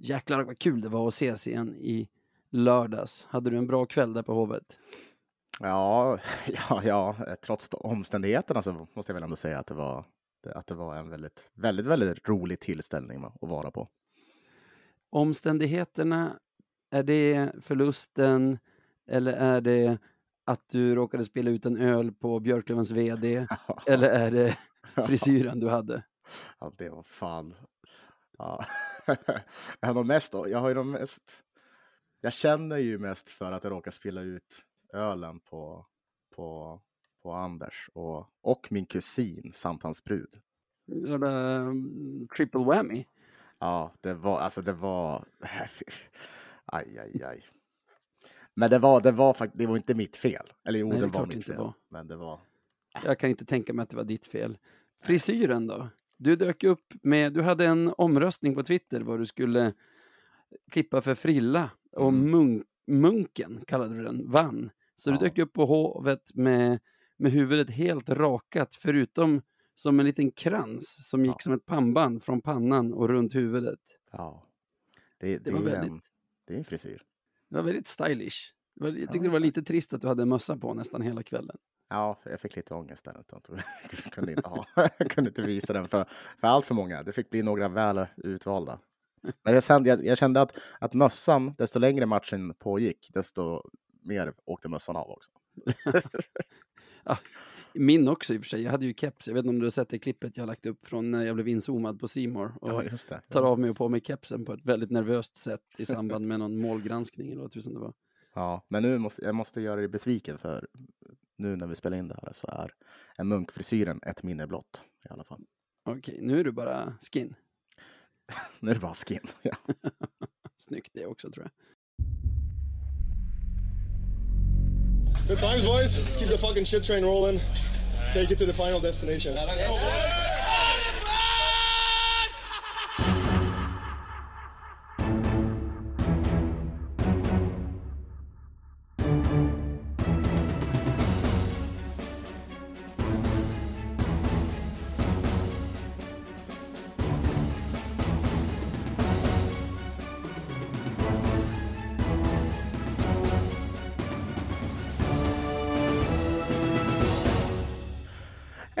Jäklar vad kul det var att ses igen i lördags. Hade du en bra kväll där på Hovet? Ja, ja, ja, trots omständigheterna så måste jag väl ändå säga att det var, att det var en väldigt, väldigt, väldigt rolig tillställning att vara på. Omständigheterna, är det förlusten eller är det att du råkade spela ut en öl på Björklövens VD? eller är det frisyren du hade? Ja, det var fan. Ja. jag, har mest, jag har ju de mest. Jag känner ju mest för att jag råkar spela ut ölen på, på, på Anders och, och min kusin samt hans brud. Um, triple whammy? Ja, det var alltså det var. Aj, aj, aj. Men det var, det var det var inte mitt fel. Eller jo, Nej, det, det var mitt fel. Var. Men det var. Jag kan inte tänka mig att det var ditt fel. Frisyren då? Du dök upp med, du hade en omröstning på Twitter var du skulle klippa för frilla och mm. munk, munken, kallade du den, vann. Så ja. du dök upp på hovet med, med huvudet helt rakat, förutom som en liten krans som gick ja. som ett pannband från pannan och runt huvudet. Ja, det, det, det var väldigt... En, det är en frisyr. Det var väldigt stylish. Jag tyckte ja. det var lite trist att du hade mössa på nästan hela kvällen. Ja, jag fick lite ångest där. Jag kunde inte, ha, jag kunde inte visa den för, för allt för många. Det fick bli några väl utvalda. Men jag kände, jag, jag kände att, att mössan, desto längre matchen pågick, desto mer åkte mössan av också. ja, min också i och för sig. Jag hade ju keps. Jag vet inte om du har sett det klippet jag har lagt upp från när jag blev inzoomad på Simor och ja, just det. tar av mig och på mig kepsen på ett väldigt nervöst sätt i samband med någon målgranskning eller vad tusan det var. Ja, men nu måste jag måste göra dig besviken för nu när vi spelar in det här så är en munkfrisyren ett minne blott i alla fall. Okej, nu är du bara skin. nu är det bara skin, ja. Snyggt det också tror jag. Good times boys, let's keep the fucking shit train rolling. Take it to the final destination. Yes,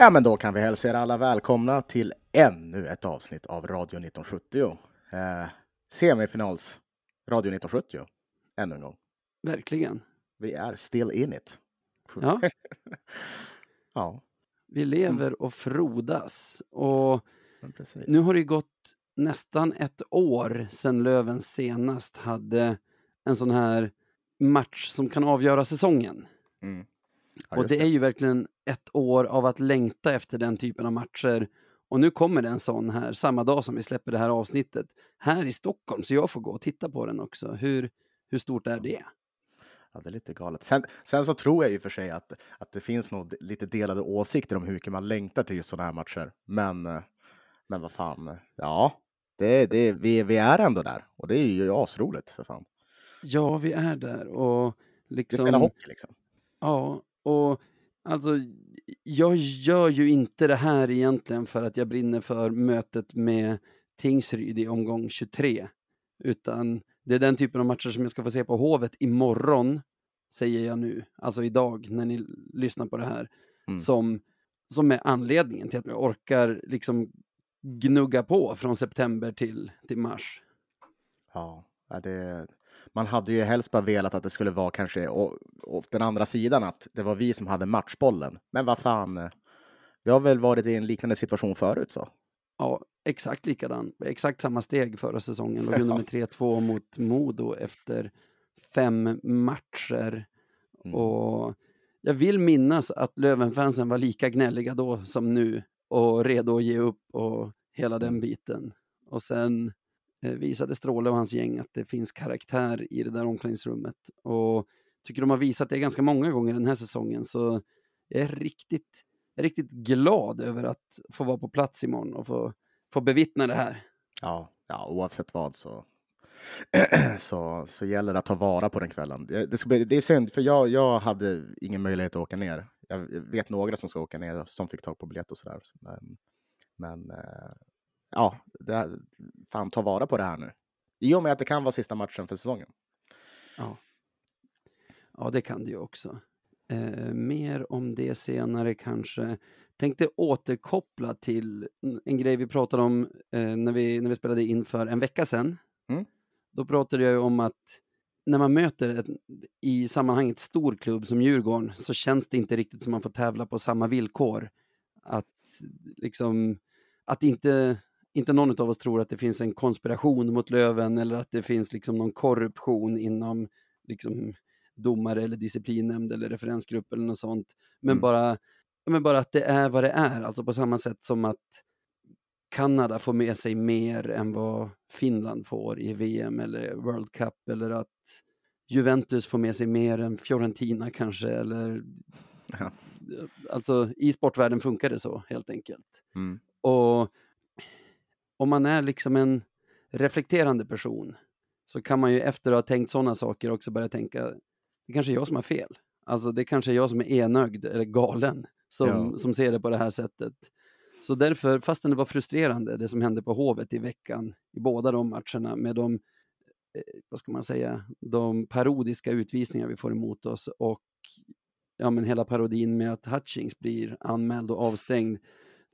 Ja, men då kan vi hälsa er alla välkomna till ännu ett avsnitt av Radio 1970. Eh, semifinals Radio 1970. Ännu en gång. Verkligen. Vi är still in it. Ja. ja. Vi lever och frodas. Och nu har det gått nästan ett år sedan Löven senast hade en sån här match som kan avgöra säsongen. Mm. Ja, och det, det, är ju verkligen ett år av att längta efter den typen av matcher. Och nu kommer det en sån här, samma dag som vi släpper det här avsnittet, här i Stockholm, så jag får gå och titta på den också. Hur, hur stort är det? Ja, det är lite galet. Sen, sen så tror jag och för sig att, att det finns nog lite delade åsikter om hur mycket man längtar till just sådana här matcher. Men, men vad fan, ja, det, det, vi, vi är ändå där och det är ju asroligt för fan. Ja, vi är där och liksom. Vi spelar hockey liksom. Ja, och alltså, jag gör ju inte det här egentligen för att jag brinner för mötet med Tingsryd i omgång 23. Utan det är den typen av matcher som jag ska få se på Hovet imorgon, säger jag nu, alltså idag när ni lyssnar på det här, mm. som, som är anledningen till att jag orkar liksom gnugga på från september till, till mars. Ja, det, man hade ju helst bara velat att det skulle vara kanske och, och den andra sidan, att det var vi som hade matchbollen. Men vad fan, eh, vi har väl varit i en liknande situation förut så. Ja, exakt likadan. Exakt samma steg förra säsongen. Låg under med 3-2 mot Modo efter fem matcher. Mm. Och jag vill minnas att Lövenfansen var lika gnälliga då som nu och redo att ge upp och hela den mm. biten. Och sen Eh, Eh, visade Stråle och hans gäng att det finns karaktär i det där omklädningsrummet. Och tycker de har visat det ganska många gånger den här säsongen. Så jag är riktigt, riktigt glad över att få vara på plats imorgon och få, få bevittna det här. Ja, ja oavsett vad så, så, så gäller det att ta vara på den kvällen. Det, ska bli, det är synd, för jag, jag hade ingen möjlighet att åka ner. Jag vet några som ska åka ner som fick tag på biljett och sådär. Men, men eh, ja, det, fan ta vara på det här nu. I och med att det kan vara sista matchen för säsongen. Ja, ja det kan det ju också. Eh, mer om det senare kanske. Tänkte återkoppla till en grej vi pratade om eh, när, vi, när vi spelade in för en vecka sedan. Mm. Då pratade jag ju om att när man möter ett, i sammanhanget stor klubb som Djurgården så känns det inte riktigt som man får tävla på samma villkor. Att liksom, att inte, inte någon av oss tror att det finns en konspiration mot Löven eller att det finns liksom någon korruption inom liksom, domare eller disciplinnämnd eller referensgrupp eller något sånt. Men, Mm. bara, men bara att det är vad det är, alltså på samma sätt som att Kanada får med sig mer än vad Finland får i VM eller World Cup eller att Juventus får med sig mer än Fiorentina kanske eller Ja. alltså i sportvärlden funkar det så helt enkelt. Mm. Och om man är liksom en reflekterande person så kan man ju efter att ha tänkt sådana saker också börja tänka, det kanske är jag som har fel. Alltså det kanske är jag som är enögd eller galen som, Ja. som ser det på det här sättet. Så därför, fastän det var frustrerande det som hände på Hovet i veckan i båda de matcherna med de, eh, vad ska man säga, de parodiska utvisningar vi får emot oss och ja, men hela parodin med att Hutchings blir anmäld och avstängd.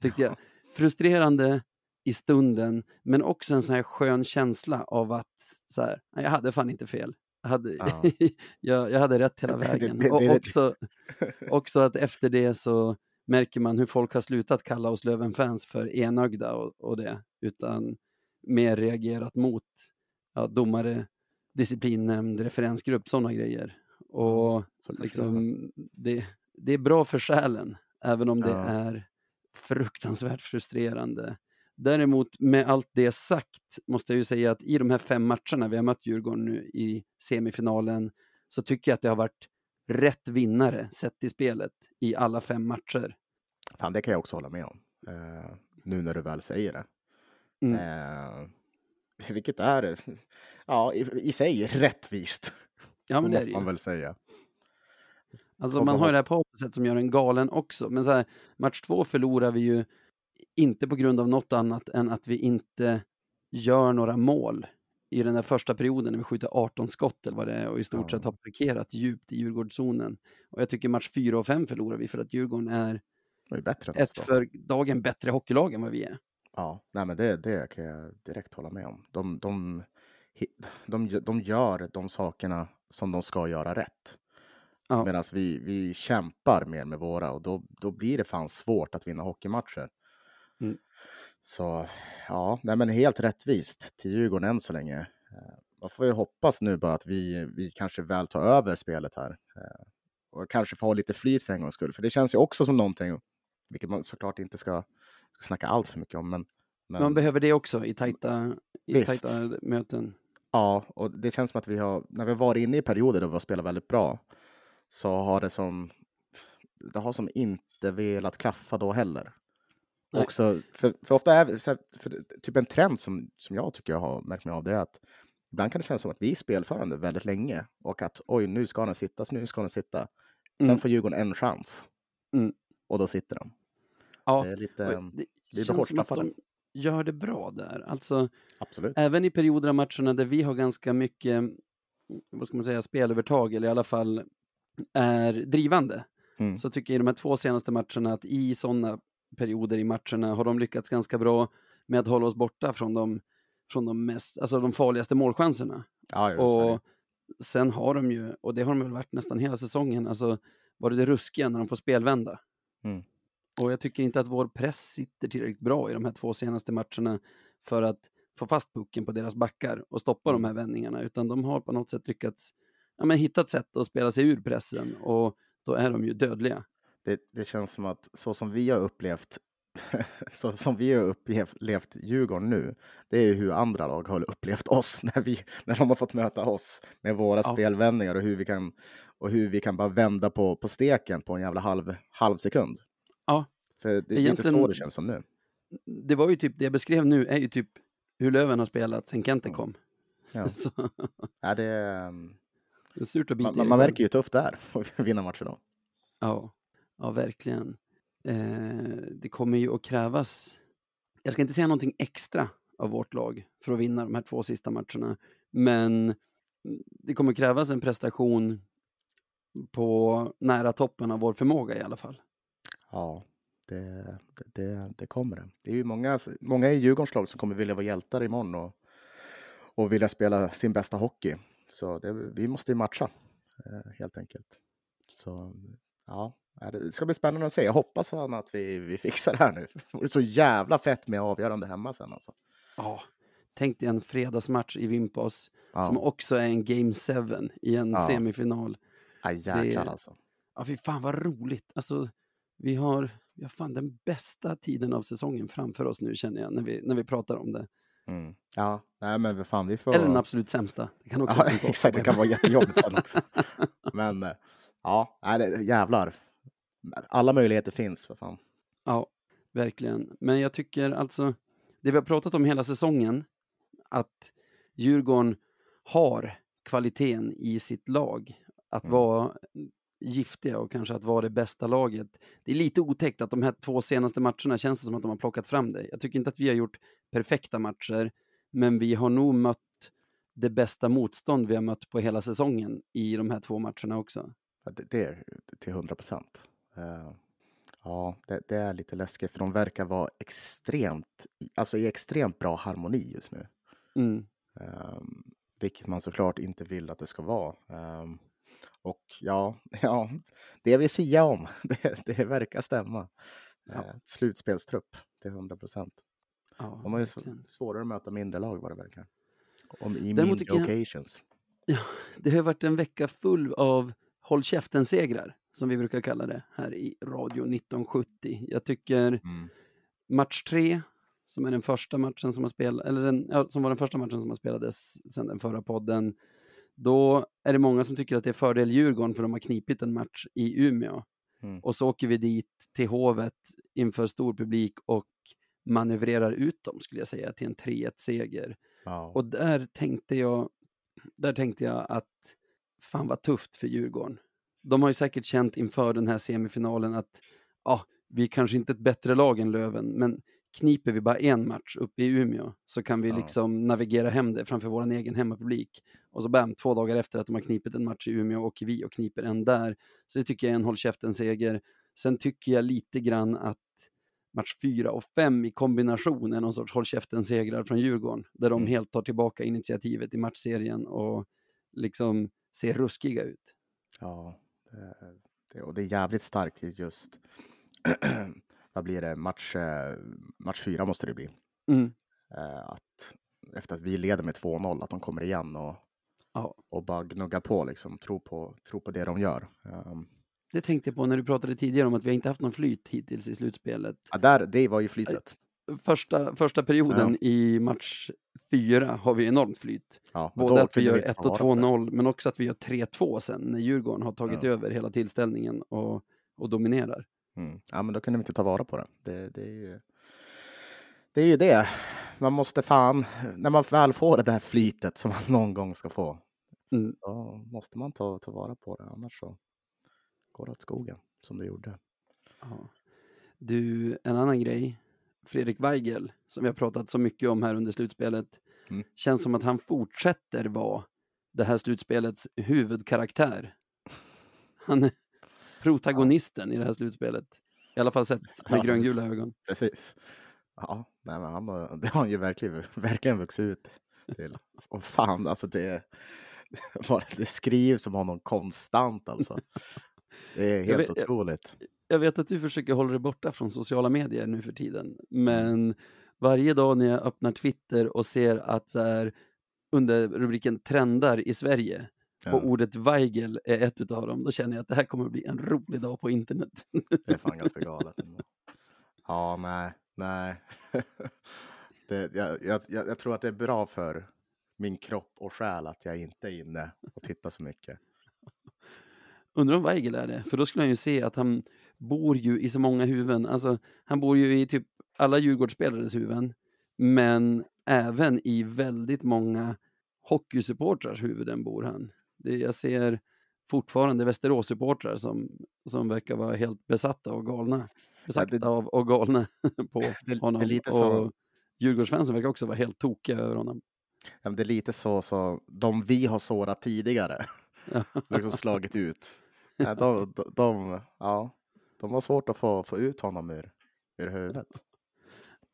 Tyckte jag frustrerande i stunden, men också en sån här skön känsla av att så här, "Nej, jag hade fan inte fel. Jag hade, Ja. jag, jag hade rätt hela Det- det- vägen. det- och det- också, också att efter det så märker man hur folk har slutat kalla oss Löven-fans för enögda och, och det, utan mer reagerat mot ja, domare, disciplinnämnd, referensgrupp, sådana grejer. Och Så det liksom, det, det är bra för själen, även om det Ja. är fruktansvärt frustrerande. Däremot med allt det sagt måste jag ju säga att i de här fem matcherna vi har mött Djurgården nu i semifinalen så tycker jag att det har varit rätt vinnare sett i spelet i alla fem matcher. Fan, det kan jag också hålla med om. Eh, nu när du väl säger det. Mm. Eh, vilket är, ja, i, i sig rättvist. Ja, men det måste man väl säga. Alltså man har ju det här på opposite som gör en galen också. Men så här, match två förlorar vi ju inte på grund av något annat än att vi inte gör några mål i den där första perioden när vi skjuter 18 skott eller vad det är och i stort Ja. sett har parkerat djupt i Djurgårdszonen. Och jag tycker match fyra och fem förlorar vi för att Djurgården är är ett för dagen bättre hockeylag än vad vi är. Ja, nej men det, det kan jag direkt hålla med om. De, de, de, de gör de sakerna som de ska göra rätt. Ja. Medan vi, vi kämpar mer med våra och då, då blir det fan svårt att vinna hockeymatcher. Mm. Så ja, nej men helt rättvist till Djurgården än så länge. Eh, Man får ju hoppas nu bara att vi, vi kanske väl tar över spelet här. Eh, Och kanske får ha lite flyt för en gångs skull. För det känns ju också som någonting, vilket man såklart inte ska, ska snacka allt för mycket om. Men, men Man behöver det också i tajta, i Visst. tajta möten. Ja, och det känns som att vi har, när vi har varit inne i perioder då vi har spelat väldigt bra, så har det som, det har som inte velat klaffa då heller. Nej. Också, för, för ofta är för, typ en trend som, som jag tycker jag har märkt mig av det är att ibland kan det kännas som att vi är spelförande väldigt länge och att oj, nu ska den sitta, nu ska den sitta. Sen Mm. får Djurgården en chans Mm. och då sitter de. Ja, Det är lite, och det lite känns hårt som att de gör det bra där. Alltså, absolut. även i perioder av matcherna där vi har ganska mycket, vad ska man säga, spelövertag eller i alla fall är drivande. Mm. Så tycker jag i de här två senaste matcherna att i sådana perioder i matcherna har de lyckats ganska bra med att hålla oss borta från de, från de, mest, alltså de farligaste målchanserna. Ja. Och sen har de ju, och det har de väl varit nästan hela säsongen, alltså varit det ruskiga när de får spelvända. Mm. Och jag tycker inte att vår press sitter tillräckligt bra i de här två senaste matcherna för att få fast pucken på deras backar och stoppa de här Mm. vändningarna, utan de har på något sätt lyckats ja, men hitta ett sätt att spela sig ur pressen och då är de ju dödliga. Det, det känns som att så som vi har upplevt så som vi har upplevt Djurgården nu, det är ju hur andra lag har upplevt oss när, vi, när de har fått möta oss med våra Ja. spelvändningar och hur vi kan och hur vi kan bara vända på, på steken på en jävla halv, halv sekund. Ja. För det, det är inte så det känns som nu. Det var ju typ, det jag beskrev nu är ju typ hur Löven har spelat sen Kente Ja. kom. Ja. Ja, det, det är surt att bita man, man, märker ju hur tufft det är att vinna matcher då. Ja, ja verkligen. Eh, det kommer ju att krävas, jag ska inte säga någonting extra, av vårt lag för att vinna de här två sista matcherna. Men det kommer krävas en prestation på nära toppen av vår förmåga i alla fall. Ja, det, det, det kommer det. Det är ju många, många i Djurgårdens lag som kommer vilja vara hjältar imorgon och, och vilja spela sin bästa hockey. Så det, vi måste ju matcha eh, helt enkelt. Så ja, det ska bli spännande att se. Jag hoppas att vi, vi fixar det här nu. Det vore så jävla fett med avgörande hemma sen alltså. Ja, tänk dig en fredagsmatch i Vimpos ja. som också är en Game 7 i en ja. semifinal. Ja, jäklar alltså. Ja, fy fan vad roligt. Alltså, vi har, vi har fan den bästa tiden av säsongen framför oss nu känner jag när vi, när vi pratar om det. Mm. Ja, nej men fan vi får... Eller den absolut sämsta. Det kan också ja, exakt, det kan vara jättejobbigt sen också. men eh, ja, nej, det, jävlar. Alla möjligheter finns för fan. Ja, verkligen. Men jag tycker alltså, det vi har pratat om hela säsongen, att Djurgården har kvaliteten i sitt lag. Att mm. vara giftiga och kanske att vara det bästa laget. Det är lite otäckt att de här två senaste matcherna känns det som att de har plockat fram det. Jag tycker inte att vi har gjort perfekta matcher, men vi har nog mött det bästa motstånd vi har mött på hela säsongen i de här två matcherna också. Det, det är till hundra procent. Uh, ja, det, det, är lite läskigt för de verkar vara extremt, alltså i extremt bra harmoni just nu. Mm. Um, vilket man såklart inte vill att det ska vara. Um, och ja, ja, det vi säger om, det, det verkar stämma. Ja. Eh, slutspelstrupp till 100 procent. Ja, De har ju svårare att möta mindre lag vad det verkar. Om i mindre occasions. Jag, ja, det har varit en vecka full av håll käften-segrar, som vi brukar kalla det här i Radio 1970. Jag tycker mm. match tre, som är den första matchen som har spelat, eller den, ja, som var den första matchen som har spelades sedan den förra podden, då är det många som tycker att det är fördel Djurgården för de har knipit en match i Umeå. Mm. Och så åker vi dit till Hovet inför stor publik och manövrerar ut dem, skulle jag säga, till en 3-1-seger. Wow. Och där tänkte jag, där tänkte jag att fan vad tufft för Djurgården. De har ju säkert känt inför den här semifinalen att ja, vi är kanske inte ett bättre lag än Löven, men kniper vi bara en match uppe i Umeå så kan vi ja. liksom navigera hem det framför vår egen hemmapublik. Och så bam, två dagar efter att de har knipit en match i Umeå åker vi och kniper en där. Så det tycker jag är en håll käften-seger. Sen tycker jag lite grann att match fyra och fem i kombination är någon sorts håll käften-segrar från Djurgården, där de mm. helt tar tillbaka initiativet i matchserien och liksom ser ruskiga ut. Ja, det, och det är jävligt starkt just vad blir det, match, eh, match fyra måste det bli. Mm. Eh, att efter att vi leder med 2-0, att de kommer igen och, ja. och bara gnuggar på, liksom, tro på, tro på det de gör. Um, det tänkte jag på när du pratade tidigare om att vi inte haft någon flyt hittills i slutspelet. Ja, där, det var ju flytet. Första, första perioden ja. i match fyra har vi enormt flyt. Ja, Både att vi gör 1 och 2-0, men också att vi gör 3-2 sen när Djurgården har tagit ja. över hela tillställningen och, och dominerar. Mm. Ja, men då kunde vi inte ta vara på det. Det, det, är ju, det är ju det. Man måste fan, när man väl får det där flytet som man någon gång ska få, mm. då måste man ta, ta vara på det. Annars så går det åt skogen som det gjorde. Ja. Du, en annan grej. Fredrik Weigel, som vi har pratat så mycket om här under slutspelet, mm. känns som att han fortsätter vara det här slutspelets huvudkaraktär. Han, protagonisten ja. i det här slutspelet. I alla fall sett med ja, gröngula ögon. Precis. Ja, nej, men han har, det har han ju verkligen, verkligen vuxit ut till. Och fan, alltså det, det skrivs om honom konstant alltså. Det är helt jag vet, otroligt. Jag, jag, vet att du försöker hålla dig borta från sociala medier nu för tiden, men mm. varje dag när jag öppnar Twitter och ser att så här, under rubriken trendar i Sverige Ja. Och ordet Weigel är ett av dem. Då känner jag att det här kommer att bli en rolig dag på internet. Det är fan ganska galet. Ja, nej, nej. Det, jag, jag, jag, tror att det är bra för min kropp och själ att jag inte är inne och tittar så mycket. Undrar om Weigel är det? För då skulle han ju se att han bor ju i så många huvuden. Alltså, han bor ju i typ alla Djurgårdsspelares huvuden, men även i väldigt många hockeysupportrars huvuden bor han. Det, jag ser fortfarande Västerås-supportrar som, som verkar vara helt besatta och galna. Besatta ja, det, av och galna på det, honom. Det är lite och, som, Djurgårdsfansen verkar också vara helt tokiga över honom. Ja, det är lite så, så de vi har sårat tidigare, liksom slagit ut. Ja, de, de, de, ja, de har svårt att få, få ut honom ur, ur huvudet.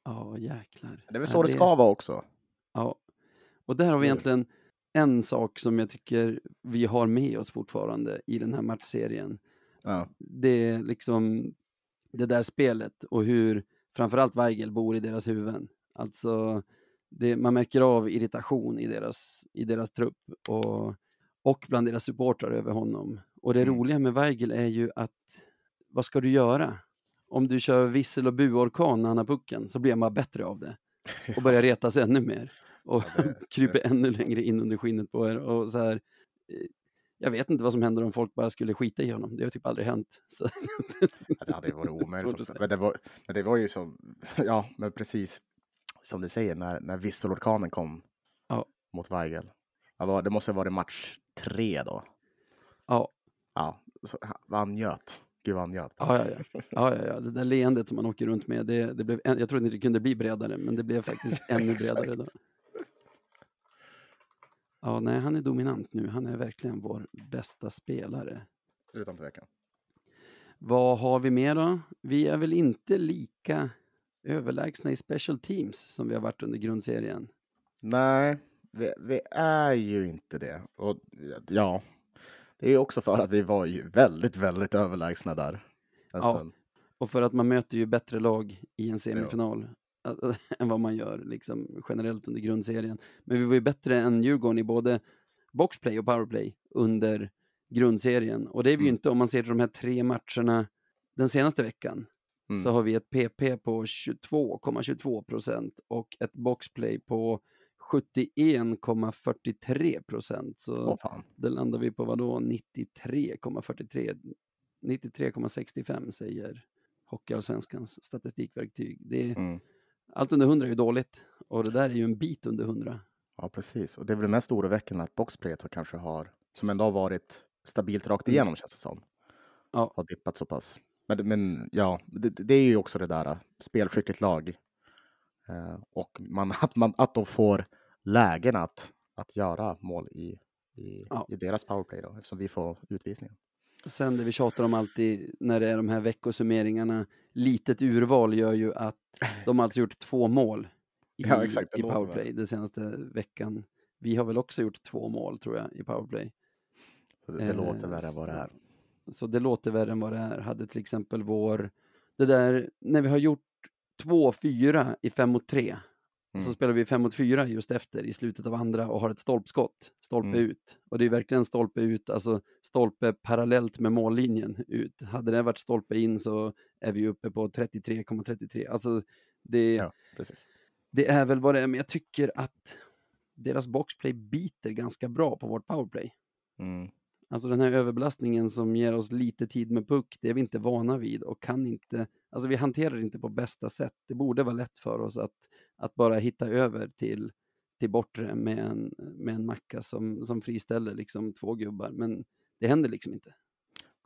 Ja, jäklar. Det är väl Ja, så det ska vara också. Ja, och där har vi egentligen en sak som jag tycker vi har med oss fortfarande i den här matchserien. Ja. Det är liksom det där spelet och hur framförallt Weigel bor i deras huvuden. Alltså, det, man märker av irritation i deras, i deras trupp och, och bland deras supportrar över honom. Och det Mm. roliga med Weigel är ju att, vad ska du göra? Om du kör vissel och buorkan när han har pucken så blir bara bättre av det och börjar retas ännu mer och kryper ännu längre in under skinnet på er. Och så här, eh, jag vet inte vad som händer om folk bara skulle skita i honom. Det har typ aldrig hänt. Så, Ja, Det hade varit omöjligt. Men det, var, men det var ju som, ja, men precis som du säger, när, när visselorkanen kom Ja. mot Weigel. Det måste ha varit match tre då. ja, Ja, så, han njöt. Njöt. ja, ja, ja. ja, ja, ja. Det där leendet som man åker runt med, det, det blev, jag trodde inte det kunde bli bredare, men det blev faktiskt ännu bredare. Då. Ja, nej, han är dominant nu. Han är verkligen vår bästa spelare. Utan tvekan. Vad har vi mer då? Vi är väl inte lika överlägsna i special teams som vi har varit under grundserien. Nej, vi, vi är ju inte det. Och ja, det är också för att vi var ju väldigt, väldigt överlägsna där. Ja. stund. Och för att man möter ju bättre lag i en semifinal än vad man gör liksom, generellt under grundserien. Men vi var ju bättre än Djurgården i både boxplay och powerplay under grundserien. Och det är vi ju Mm. inte om man ser till de här tre matcherna den senaste veckan. Mm. Så har vi ett PP på 22,22 procent och ett boxplay på 71,43 procent. Så Åh fan. det landar vi på vad då? 93,43. 93,65 säger Hockeyallsvenskans statistikverktyg. Det är, Mm. Allt under 100 är ju dåligt och det där är ju en bit under 100. Ja, precis. Och det är väl mest oroväckande att boxplayet kanske har, som ändå har varit stabilt rakt Mm. igenom känns det som. Ja. Har dippat så pass. Men, det- men ja, det, det är ju också det där äh, spelskickligt lag. Eh, och man, att, man, att de får lägen att, att göra mål i, i, Ja. i deras powerplay då, eftersom vi får utvisningar. Sen det vi tjatar om alltid när det är de här veckosummeringarna, litet urval gör ju att de alltså gjort två mål i, Ja, exakt, i powerplay väl. den senaste veckan. Vi har väl också gjort två mål tror jag i powerplay. Så det, det Eh, låter värre än vad det så- är. Så det låter värre än vad det är. Hade till exempel vår, det där, när vi har gjort 2-4 i 5 mot 3, så Mm. spelar vi 5 mot 4 just efter i slutet av andra och har ett stolpskott, stolpe Mm. ut. Och det är verkligen stolpe ut, alltså stolpe parallellt med mållinjen ut. Hade det varit stolpe in så är vi uppe på 33,33. Alltså det, Ja, det är väl vad det är, men jag tycker att deras boxplay biter ganska bra på vårt powerplay. Mm. Alltså den här överbelastningen som ger oss lite tid med puck, det är vi inte vana vid och kan inte, alltså vi hanterar det inte på bästa sätt. Det borde vara lätt för oss att, att bara hitta över till, till bortre med en, med en macka som, som friställer liksom två gubbar, men det händer liksom inte.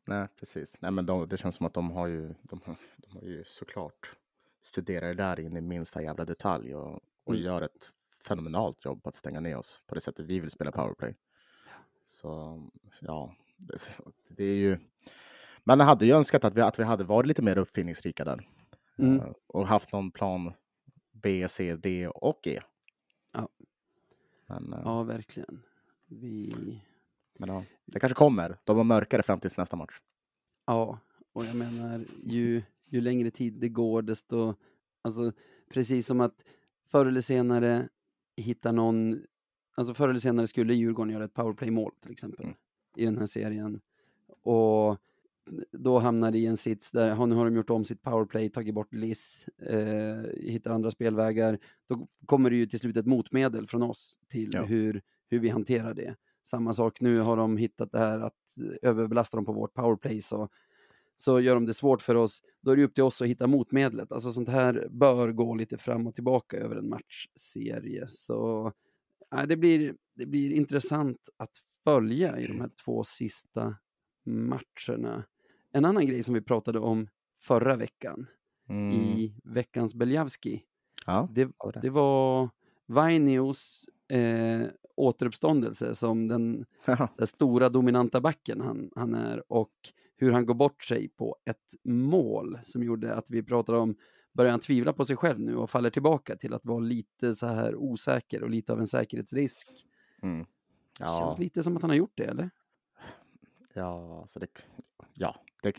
Nej, precis. Nej, men de, det känns som att de har ju, de, har- de har ju såklart studerat det där in i minsta jävla detalj och, och Mm. gör ett fenomenalt jobb på att stänga ner oss på det sättet vi vill spela powerplay. Så ja, det, det är ju. Man hade ju önskat att vi, att vi hade varit lite mer uppfinningsrika där Mm. eh, och haft någon plan B, C, D och E. Ja. Men, eh, Ja, verkligen. Vi, men ja, det kanske kommer. De var mörkare fram tills nästa match. Ja, och jag menar ju, ju längre tid det går desto, alltså precis som att förr eller senare hitta någon, alltså förr eller senare skulle Djurgården göra ett powerplay-mål till exempel Mm. i den här serien. Och då hamnar i en sits där, nu har de gjort om sitt powerplay, tagit bort Liss, eh, hittar andra spelvägar. Då kommer det ju till slut ett motmedel från oss till Ja. hur, hur vi hanterar det. Samma sak nu har de hittat det här att överbelasta dem på vårt powerplay så, så gör de det svårt för oss. Då är det upp till oss att hitta motmedlet. Alltså sånt här bör gå lite fram och tillbaka över en matchserie. Så ja, det, blir, det blir intressant att följa i de här två sista matcherna. En annan grej som vi pratade om förra veckan Mm. i veckans Beljavski Ja, det, var det. det var Vainios eh, återuppståndelse som den den stora dominanta backen han, han är och hur han går bort sig på ett mål som gjorde att vi pratade om, börjar han tvivla på sig själv nu och faller tillbaka till att vara lite så här osäker och lite av en säkerhetsrisk. Mm. Ja, känns lite som att han har gjort det, eller? Ja, så det, ja det,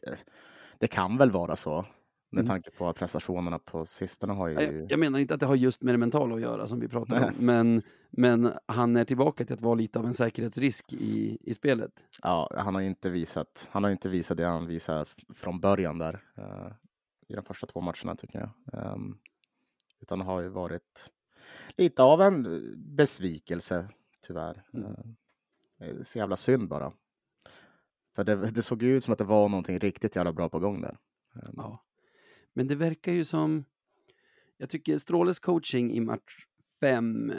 det kan väl vara så. Med Mm. tanke på att prestationerna på sistone har ju... Jag, jag menar inte att det har just med det mentala att göra som vi pratade om, men, men han är tillbaka till att vara lite av en säkerhetsrisk i, i spelet. Ja, han har inte visat, han har inte visat det han visade f- från början där. eh, I de första två matcherna tycker jag. Ehm, utan har ju varit lite av en eh, besvikelse tyvärr. Mm. Är så jävla synd bara. För det, det såg ju ut som att det var någonting riktigt jävla bra på gång där. Ehm, Ja. Men det verkar ju som, jag tycker Stråles coaching i match fem,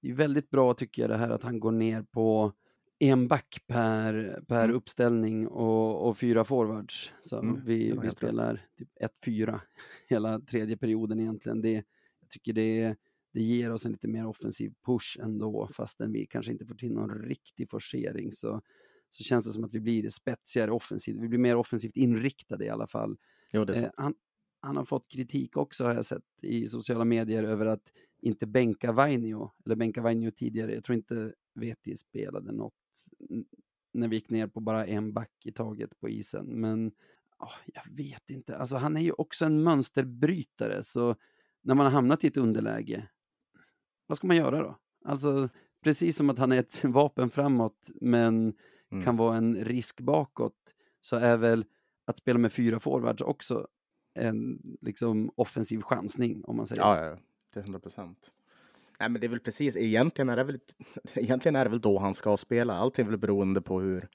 det är väldigt bra tycker jag det här att han går ner på en back per, per Mm. uppställning och, och fyra forwards. Så Mm, vi, vi spelar typ 1-4 hela tredje perioden egentligen. Det, jag tycker det, det ger oss en lite mer offensiv push ändå, fastän vi kanske inte får till någon riktig forcering så, så känns det som att vi blir spetsigare offensivt. Vi blir mer offensivt inriktade i alla fall. Jo, Eh, han, han har fått kritik också har jag sett i sociala medier över att inte bänka Vainio, eller bänka Vainio tidigare. Jag tror inte Veti spelade något när vi gick ner på bara en back i taget på isen. Men ah, jag vet inte, alltså han är ju också en mönsterbrytare så när man har hamnat i ett underläge, vad ska man göra då? Alltså precis som att han är ett vapen framåt men Mm. kan vara en risk bakåt så är väl att spela med fyra forwards också en liksom offensiv chansning om man säger. Ja, ja. Till 100 procent. Nej, men det är väl precis, egentligen är det väl, egentligen är det väl då han ska spela. Allting är väl beroende på hur,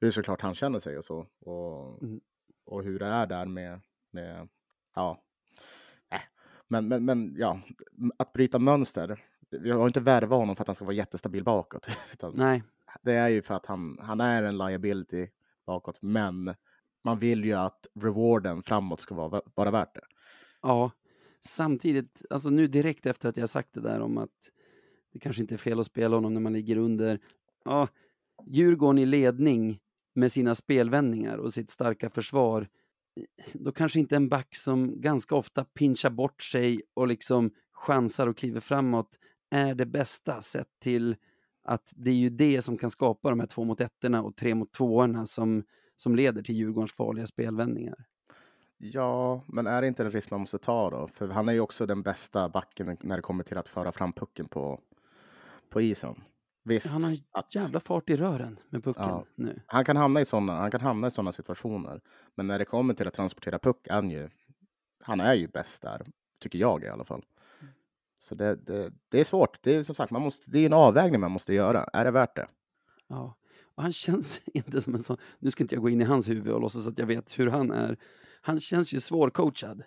hur såklart han känner sig och så. Och, Mm. och hur det är där med, med ja. Äh. Men, men, men ja, att bryta mönster. Vi har inte värvat honom för att han ska vara jättestabil bakåt. Utan Nej, det är ju för att han, han är en liability bakåt. Men man vill ju att rewarden framåt ska vara, vara värt det. ja. Samtidigt, alltså nu direkt efter att jag sagt det där om att det kanske inte är fel att spela honom när man ligger under. Ja, Djurgården i ledning med sina spelvändningar och sitt starka försvar. Då kanske inte en back som ganska ofta pinchar bort sig och liksom chansar och kliver framåt är det bästa sett till att det är ju det som kan skapa de här två mot ettorna och tre mot tvåorna som, som leder till Djurgårdens farliga spelvändningar. Ja, men är det inte en risk man måste ta då? För han är ju också den bästa backen när det kommer till att föra fram pucken på, på isen. Visst, Han har att jävla fart i rören med pucken Ja. nu. han kan hamna i sådana, han kan hamna i sådana situationer. Men när det kommer till att transportera puck, han ju, han är ju bäst där, tycker jag i alla fall. Så det, det, det är svårt. Det är som sagt, man måste, det är en avvägning man måste göra. Är det värt det? Ja. Och han känns inte som en sån, nu ska inte jag gå in i hans huvud och låtsas att jag vet hur han är. Han känns ju svårcoachad.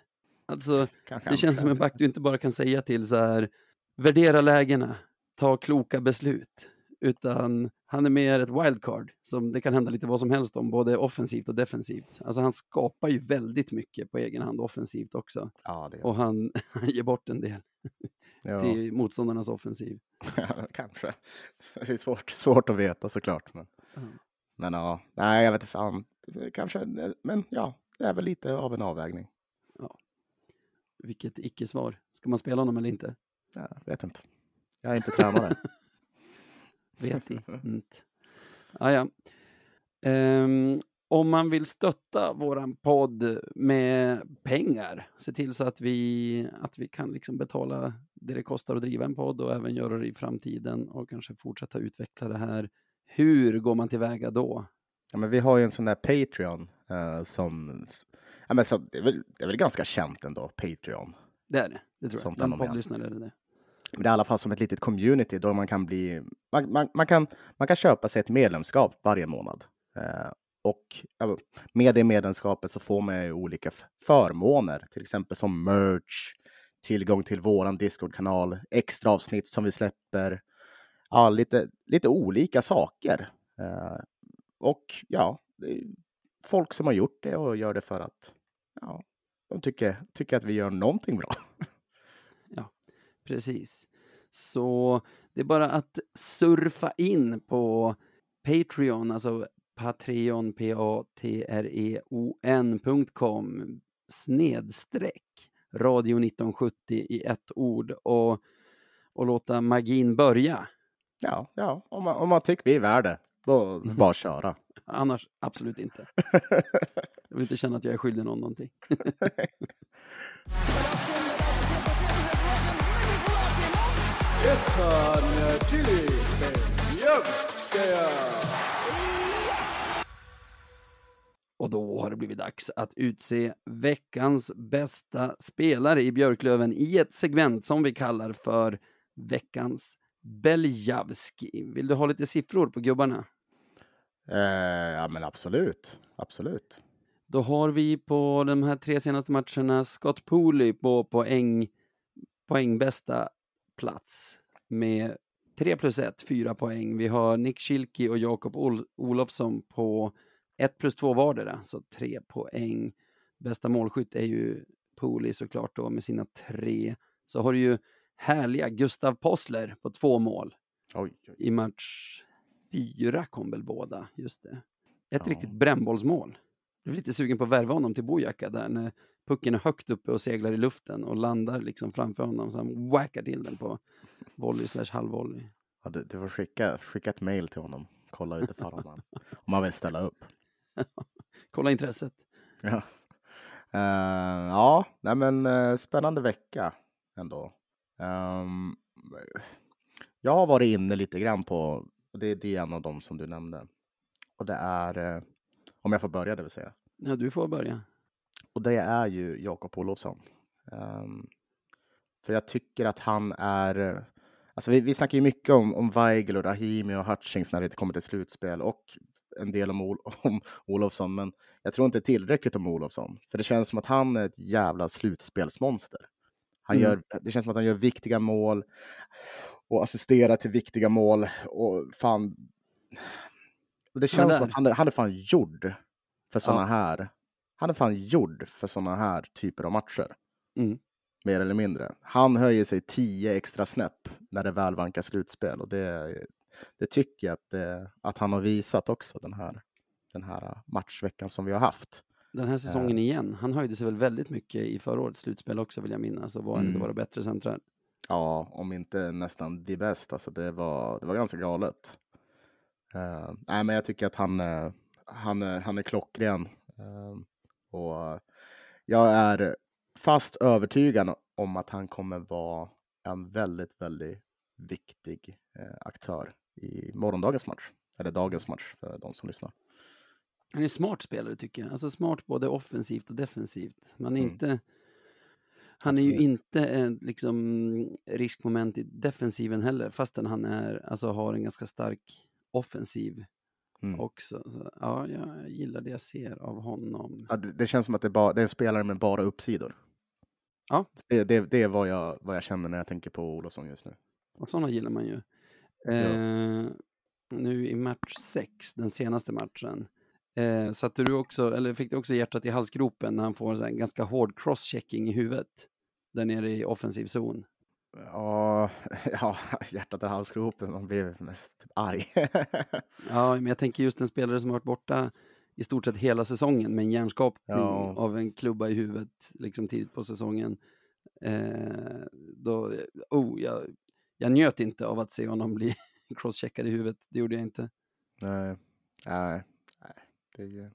Alltså, Kanske det känns som en back du inte bara kan säga till så här, värdera lägena, ta kloka beslut. Utan han är mer ett wildcard som det kan hända lite vad som helst om, både offensivt och defensivt. Alltså han skapar ju väldigt mycket på egen hand offensivt också. Ja, det Och han, han ger bort en del ja. till motståndarnas offensiv. kanske. Det är svårt, svårt att veta såklart. Men, Ja. men ja, nej, jag vet inte fan. Kanske, men ja, det är väl lite av en avvägning. Vilket icke-svar. Ska man spela honom eller inte? Jag vet inte. Jag är inte tränare. Vet inte. Ah, ja. Ehm, om man vill stötta våran podd med pengar, se till så att vi, att vi kan liksom betala det det kostar att driva en podd och även göra det i framtiden och kanske fortsätta utveckla det här. Hur går man tillväga då? Ja, men vi har ju en sån där Patreon eh, som, ja, men så, det, är väl, det är väl ganska känt ändå, Patreon. Det är det, det tror jag. Som Bland fenomen. poddlyssnare är det det. Men det är i alla fall som ett litet community då man kan bli, man, man, man, kan, man kan köpa sig ett medlemskap varje månad. Eh, och med det medlemskapet så får man ju olika förmåner, till exempel som merch, tillgång till våran Discord-kanal, extra avsnitt som vi släpper. Ja, lite, lite olika saker. Eh, och ja, det är folk som har gjort det och gör det för att ja, de tycker, tycker att vi gör någonting bra. Ja, Precis. Så det är bara att surfa in på Patreon, alltså Patreon, P-A-T-R-E-O-N.com snedstreck Radio 1970 i ett ord och, och låta magin börja. Ja, ja om, man, om man tycker vi är värde, då Mm. bara köra. Annars absolut inte. Jag vill inte känna att jag är skyldig någon någonting. Och då har det blivit dags att utse veckans bästa spelare i Björklöven i ett segment som vi kallar för veckans Beljavski. Vill du ha lite siffror på gubbarna? Eh, ja, men absolut. Absolut. Då har vi på de här tre senaste matcherna Scott Pooley på poäng, poängbästa plats med 3 plus 1, 4 poäng. Vi har Nick Schilke och Jakob Ol- Olofsson på 1 plus 2 vardera, så 3 poäng. Bästa målskytt är ju Pooley såklart då med sina tre. Så har du ju härliga Gustav Possler på två mål Oj, oj. i match fyra kom väl båda, just det. Ett Ja. riktigt brännbollsmål. Jag blev lite sugen på att värva honom till Boyaka där när pucken är högt uppe och seglar i luften och landar liksom framför honom så han whackar till den på volley slash halvvolley. Ja, du, du får skicka, skicka ett mail till honom. Kolla utifrån om han, om han vill ställa upp. Kolla intresset. Ja, Eh, ja nej men eh, spännande vecka ändå. Ehm, jag har varit inne lite grann på, det, det är en av dem som du nämnde. Och det är, eh, om jag får börja det vill säga. Ja, du får börja. Och det är ju Jakob Olofsson. Ehm, för jag tycker att han är... Alltså vi, vi snackar ju mycket om, om Weigel och Rahimi och Hutchings när det kommer till slutspel och en del om, Ol om Olofsson, men jag tror inte tillräckligt om Olofsson. För det känns som att han är ett jävla slutspelsmonster. Han Mm. gör, det känns som att han gör viktiga mål och assisterar till viktiga mål. Och fan... Det känns som att han är, han är fan gjord för sådana Ja. här han är fan gjord för sådana här typer av matcher. Mm. Mer eller mindre. Han höjer sig tio extra snäpp när det väl vankar slutspel och det, det tycker jag att, det, att han har visat också den här, den här matchveckan som vi har haft. Den här säsongen igen. Han höjde sig väl väldigt mycket i förra årets slutspel också vill jag minnas och var en av Mm. våra bättre centrar. Ja, om inte nästan det bästa. Alltså det, var, det var ganska galet. Eh, nej, men jag tycker att han, eh, han, han är klockren. Eh, och jag är fast övertygad om att han kommer vara en väldigt, väldigt viktig eh, aktör i morgondagens match. Eller dagens match för de som lyssnar. Han är smart spelare tycker jag. Alltså smart både offensivt och defensivt. Man är Mm. inte... Han är ju inte ett liksom, riskmoment i defensiven heller, fastän han är, alltså, har en ganska stark offensiv Mm. också. Så, ja, jag gillar det jag ser av honom. Ja, det, det känns som att det, är bara, det är en spelare med bara uppsidor. Ja. Det, det, det är vad jag, vad jag känner när jag tänker på Olofsson just nu. Och sådana gillar man ju. Eh, nu i match 6, den senaste matchen, eh, satte du också, eller fick du också hjärtat i halsgropen när han får en ganska hård crosschecking i huvudet där nere i offensiv zon? Ja, ja hjärtat i halsgropen. Man blir mest typ arg. Ja, men jag tänker just en spelare som har varit borta i stort sett hela säsongen med en hjärnskapning Ja. av en klubba i huvudet liksom tidigt på säsongen. Eh, då, oh, jag, jag njöt inte av att se honom bli crosscheckad i huvudet. Det gjorde jag inte. nej, nej, nej. Det är.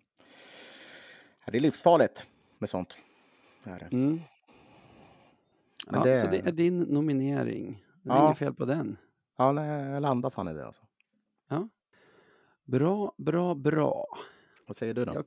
Ja, Det är livsfarligt med sånt. Det är det. Mm. Men Ja, det- Så det är din nominering. Det är Ja. inget fel på den. Ja, nej, jag landar fan i det alltså. Bra, bra, bra. Vad säger du då? Jag-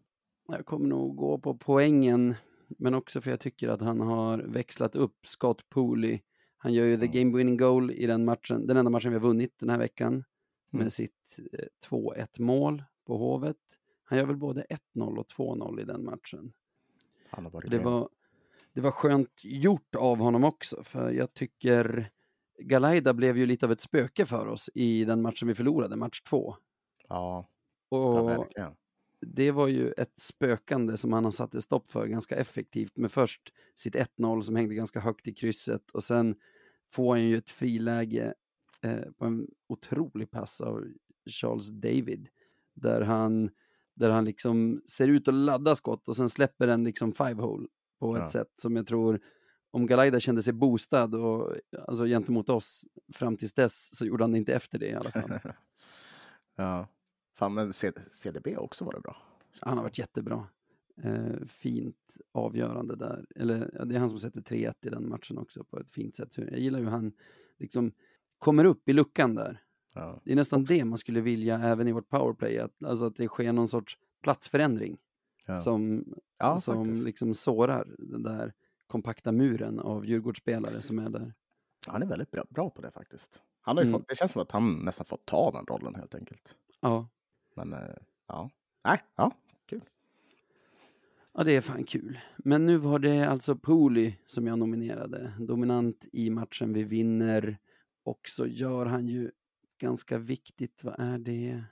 Jag kommer nog gå på poängen, men också för jag tycker att han har växlat upp Scott Pooley. Han gör ju the game winning goal i den matchen, den enda matchen vi har vunnit den här veckan Mm. med sitt eh, 2-1 mål på Hovet. Han gör väl både 1-0 och 2-0 i den matchen. Det var, det var skönt gjort av honom också, för jag tycker Galaida blev ju lite av ett spöke för oss i den matchen vi förlorade, match 2. Ja, Och ja, verkligen. Det var ju ett spökande som han har satt stopp för ganska effektivt med först sitt 1-0 som hängde ganska högt i krysset och sen får han ju ett friläge eh, på en otrolig pass av Charles David. Där han, där han liksom ser ut att ladda skott och sen släpper den liksom five hole på ett Ja. sätt som jag tror om Galaida kände sig boostad och, alltså, gentemot oss fram tills dess så gjorde han det inte efter det i alla fall. ja. Fan, men CDB har också varit bra. Han har varit jättebra. Eh, fint avgörande där. Eller det är han som sätter 3-1 i den matchen också på ett fint sätt. Jag gillar hur han liksom kommer upp i luckan där. Ja. Det är nästan det man skulle vilja även i vårt powerplay. Att, alltså att det sker någon sorts platsförändring Ja. som, Ja, som faktiskt. liksom sårar den där kompakta muren av Djurgårdsspelare som är där. Han är väldigt bra, bra på det faktiskt. Han har Mm. fått, det känns som att han nästan fått ta den rollen helt enkelt. Ja, Men eh, ja, nej, ja, kul. Ja, det är fan kul. Men nu var det alltså Pooley som jag nominerade. Dominant i matchen vi vinner. Och så gör han ju ganska viktigt, vad är det?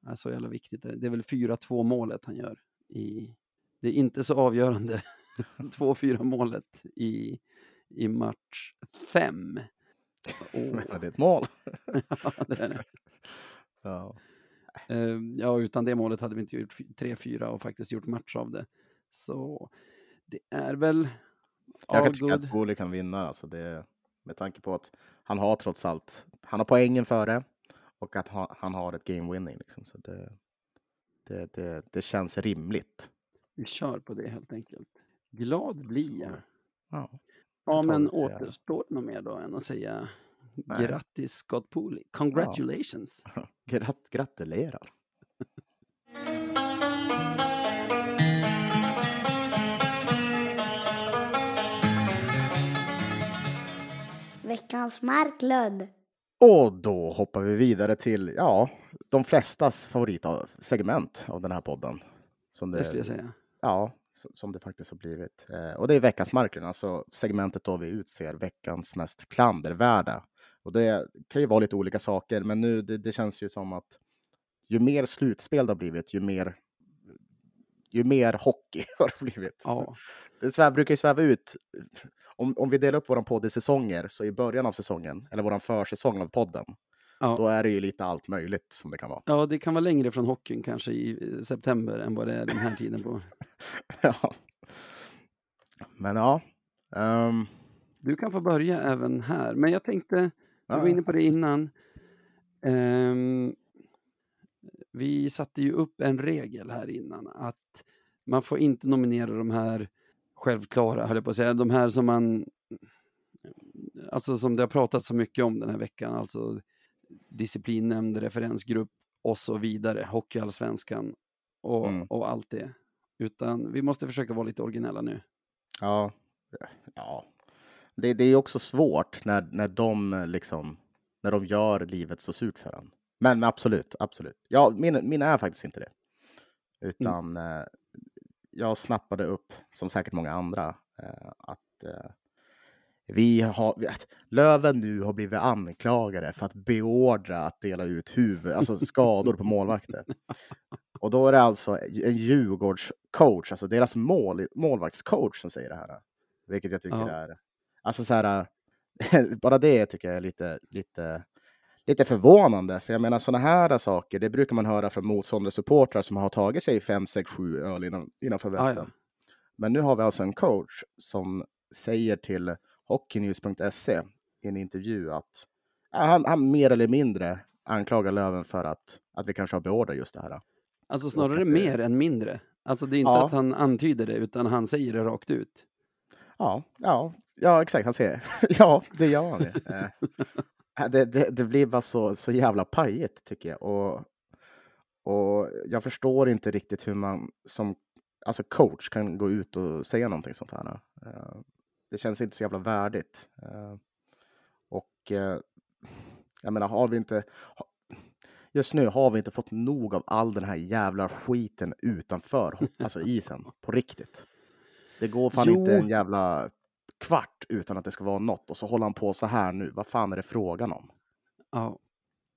Ja, så jävla viktigt är det. Det är väl 4-2 målet han gör. I, det är inte så avgörande. 2-4 målet i, i match 5. Men det är ett mål. ja, det är det. Ja. Eh, ja, utan det målet hade vi inte gjort 3-4 och faktiskt gjort match av det. Så det är väl Jag kan tycka att Goli kan vinna, alltså det, med tanke på att han har trots allt, han har poängen före och att han, han har ett game winning. Liksom, så det, det, det, det känns rimligt. Vi kör på det helt enkelt. Glad blir jag. Ja. Ja, men återstår det något mer då än att säga Nej. grattis Scott Pooley. Congratulations. Grat, gratulerar. Veckans Marklund. Och då hoppar vi vidare till, ja, de flestas favoritsegment av den här podden. Som Det skulle jag säga. Ja, som det faktiskt har blivit. Eh, och det är veckans Marklund, alltså segmentet då vi utser veckans mest klandervärda. Och det kan ju vara lite olika saker, men nu det, det känns ju som att ju mer slutspel det har blivit, ju mer ju mer hockey har det blivit. Ja, Det svär, brukar ju sväva ut. Om, om vi delar upp vår podd i säsonger, så i början av säsongen, eller vår försäsong av podden, Ja. då är det ju lite allt möjligt som det kan vara. ja, det kan vara längre från hockeyn kanske i september än vad det är den här tiden på. ja. Men ja. ehm, Du kan få börja även här, men jag tänkte, du var inne på det innan. Ehm, vi satte ju upp en regel här innan att man får inte nominera de här självklara, höll jag på att säga, de här som man, alltså som det har pratat så mycket om den här veckan, alltså disciplinnämnd, referensgrupp och så vidare, hockeyallsvenskan och, Mm. och allt det. Utan vi måste försöka vara lite originella nu. Ja, ja. Det, det är också svårt när, när de liksom när de gör livet så surt för en. Men, absolut, absolut. Ja, min, min är faktiskt inte det. Utan eh, jag snappade upp, som säkert många andra, eh, att eh, vi har, Löven nu har blivit anklagade för att beordra att dela ut huvud, alltså skador på målvakter. Och då är det alltså en Djurgårdscoach, alltså deras mål, målvaktscoach som säger det här. Vilket jag tycker Ja. är, alltså så här, bara det tycker jag är lite, lite, lite förvånande. För jag menar sådana här saker, det brukar man höra från motståndare supportrar som har tagit sig fem, sex, sju öl innan, innanför Ah, västen. Men nu har vi alltså en coach som säger till hockeynews.se i en intervju att ja, han, han mer eller mindre anklagar Löven för att, att vi kanske har beordrat just det här. Alltså snarare det- mer än mindre. Alltså det är inte Ja. att han antyder det, utan han säger det rakt ut. Ja, ja, ja exakt. Han säger ja, det gör han. Det, Eh, det, det, det blir bara så, så jävla pajigt tycker jag. Och, och jag förstår inte riktigt hur man som alltså coach kan gå ut och säga någonting sånt här. Eh, Det känns inte så jävla värdigt. Eh, Och jag menar, har vi inte... Just nu har vi inte fått nog av all den här jävla skiten utanför alltså isen, på riktigt. Det går fan Jo. inte en jävla kvart utan att det ska vara något och så håller han på så här nu. Vad fan är det frågan om? Ja,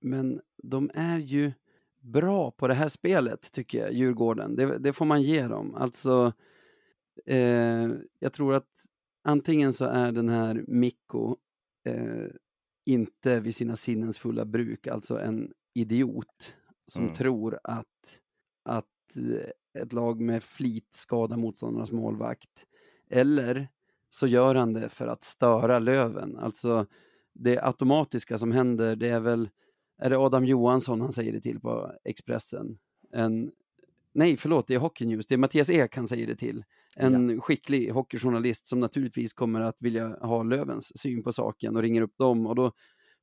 men de är ju bra på det här spelet, tycker jag, Djurgården. Det, det får man ge dem. Alltså, eh, jag tror att antingen så är den här Mikko eh, inte vid sina sinnens fulla bruk, alltså en idiot som Mm. tror att, att eh, ett lag med flit skadar motståndarnas målvakt. Eller så gör han det för att störa Löven. Alltså det automatiska som händer, det är väl, är det Adam Johansson han säger det till på Expressen? En, nej, förlåt, det är Hockey News, det är Mattias Ek han säger det till. En skicklig hockeyjournalist som naturligtvis kommer att vilja ha Lövens syn på saken och ringer upp dem och då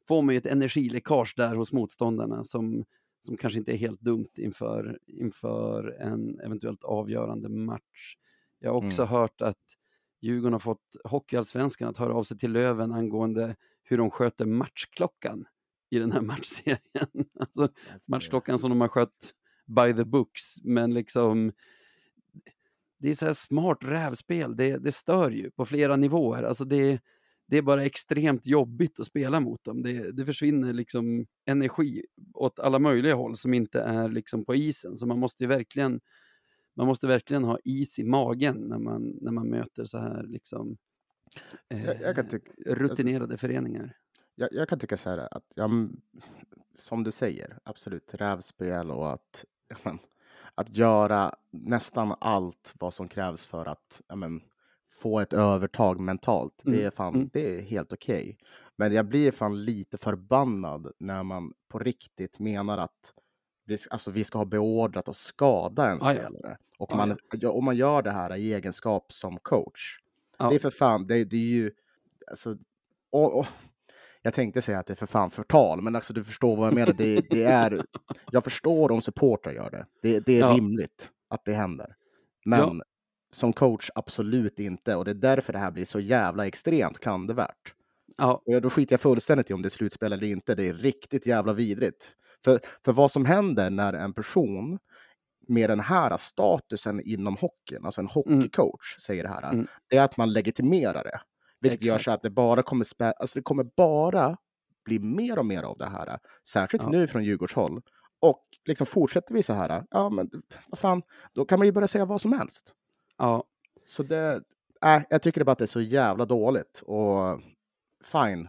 får man ju ett energiläckage där hos motståndarna som, som kanske inte är helt dumt inför, inför en eventuellt avgörande match. Jag har också hört att Djurgården har fått Hockeyallsvenskan att höra av sig till Löven angående hur de sköter matchklockan i den här matchserien. Alltså matchklockan som de har skött by the books, men liksom det är så här smart rävspel, det, det stör ju på flera nivåer. Alltså det, det är bara extremt jobbigt att spela mot dem. Det, det försvinner liksom energi åt alla möjliga håll som inte är liksom på isen. Så man måste ju verkligen, man måste verkligen ha is i magen när man, när man möter så här liksom eh, Jag, jag, kan tycka, rutinerade föreningar. jag, jag kan tycka så här att, ja, som du säger, absolut, rävspel och att, ja, men, att göra nästan allt vad som krävs för att ja, men, få ett övertag mentalt. Det Mm, är fan, mm. det är helt okej. Men jag blir fan lite förbannad när man på riktigt menar att vi, alltså, vi ska ha beordrat att skada en ja. spelare. Och Ah, man, ja, om man gör det här i egenskap som coach. Ja. Det är för fan, det, det är ju, alltså, och, och, jag tänkte säga att det är för fan förtal, men alltså du förstår vad jag menar. Det, det är, jag förstår om supportrar gör det. Det, det är Ja. rimligt att det händer. Men som coach absolut inte. Och det är därför det här blir så jävla extremt klandervärt. Ja, Och då skiter jag fullständigt i om det är slutspel eller inte. Det är riktigt jävla vidrigt. För, för vad som händer när en person med den här statusen inom hockeyn, alltså en hockeycoach, säger det här, Mm. det är att man legitimerar det. Vilket gör Exakt. så att det bara kommer, spä- alltså det kommer bara bli mer och mer av det här. Särskilt Ja. nu från Djurgårdshåll. Och liksom fortsätter vi så här, ja men vad fan, då kan man ju börja säga vad som helst. ja, Så det, äh, jag tycker bara att det är så jävla dåligt. Och fine,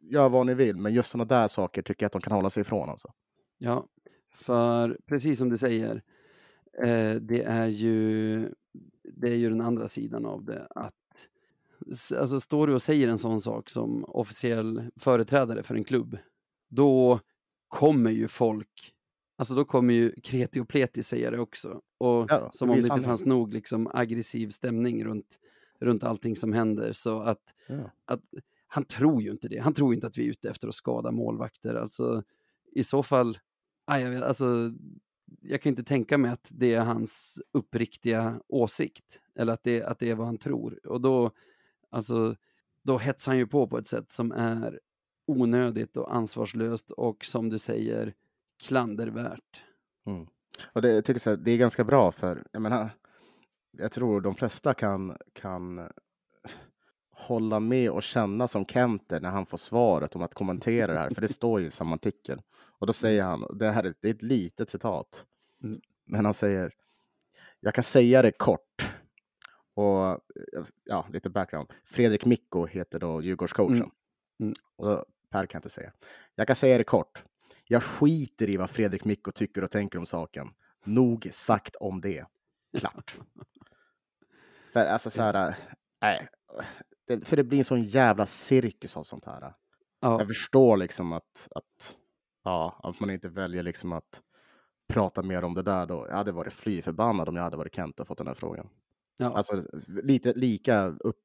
gör vad ni vill, men just sådana där saker tycker jag att de kan hålla sig ifrån. Alltså. Ja, för precis som du säger, eh, det, är ju, det är ju den andra sidan av det. Att, alltså står du och säger en sån sak som officiell företrädare för en klubb, då kommer ju folk, alltså då kommer ju kreti och pleti säga det också. Och Ja, som om det inte fanns nog liksom aggressiv stämning runt, runt allting som händer. Så att Ja. att han tror ju inte det. Han tror inte att vi är ute efter att skada målvakter. Alltså, I så fall, aj, jag, vet, alltså, jag kan inte tänka mig att det är hans uppriktiga åsikt. Eller att det, att det är vad han tror. Och då, alltså, då hetsar han ju på på ett sätt som är onödigt och ansvarslöst och som du säger klandervärt. Mm. Och det, jag tycker så här, det är ganska bra för, jag menar, jag tror de flesta kan, kan hålla med och känna som Kenter när han får svaret om att kommentera det här, för det står ju i samma artikel. Och då säger han, det här är, det är ett litet citat, Mm. men han säger, jag kan säga det kort. Och ja, lite background. Fredrik Mikko heter då Djurgårdscoachen. Mm. Mm. Och då, Per kan inte säga. Jag kan säga det kort. Jag skiter i vad Fredrik Mikko tycker och tänker om saken. Nog sagt om det. Klart. för alltså så här, nej. Det, för det blir en sån jävla cirkus av sånt här. Ja, Jag förstår liksom att, att, ja, att man inte väljer liksom att prata mer om det där då. Jag hade varit fly förbannad om jag hade varit Kent och fått den här frågan. ja. Alltså lite lika upp,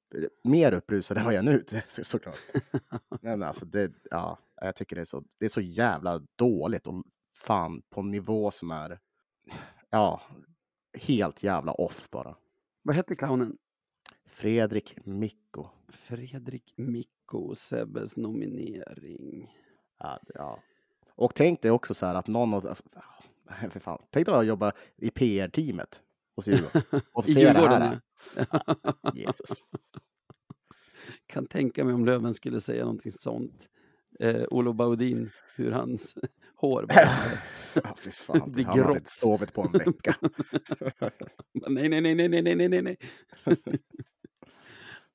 mer upprusad än vad jag är nu så, såklart. Men alltså det, ja, jag tycker det är, så, det är så jävla dåligt och fan på en nivå som är, ja, helt jävla off bara. Vad hette clownen? Fredrik Mikko. Fredrik Mikko, Sebbes nominering. Ja, ja. Och tänk dig också så här att någon av... Alltså, för fan. Tänk dig att jobba i PR-teamet hos Djurgården och se det här. Ja, Jesus. Kan tänka mig om Löven skulle säga någonting sånt. Eh, Olof Baudin, hur hans hår ja, fy fan. blir Han hade inte sovit på en vecka. nej, nej, nej, nej, nej, nej, nej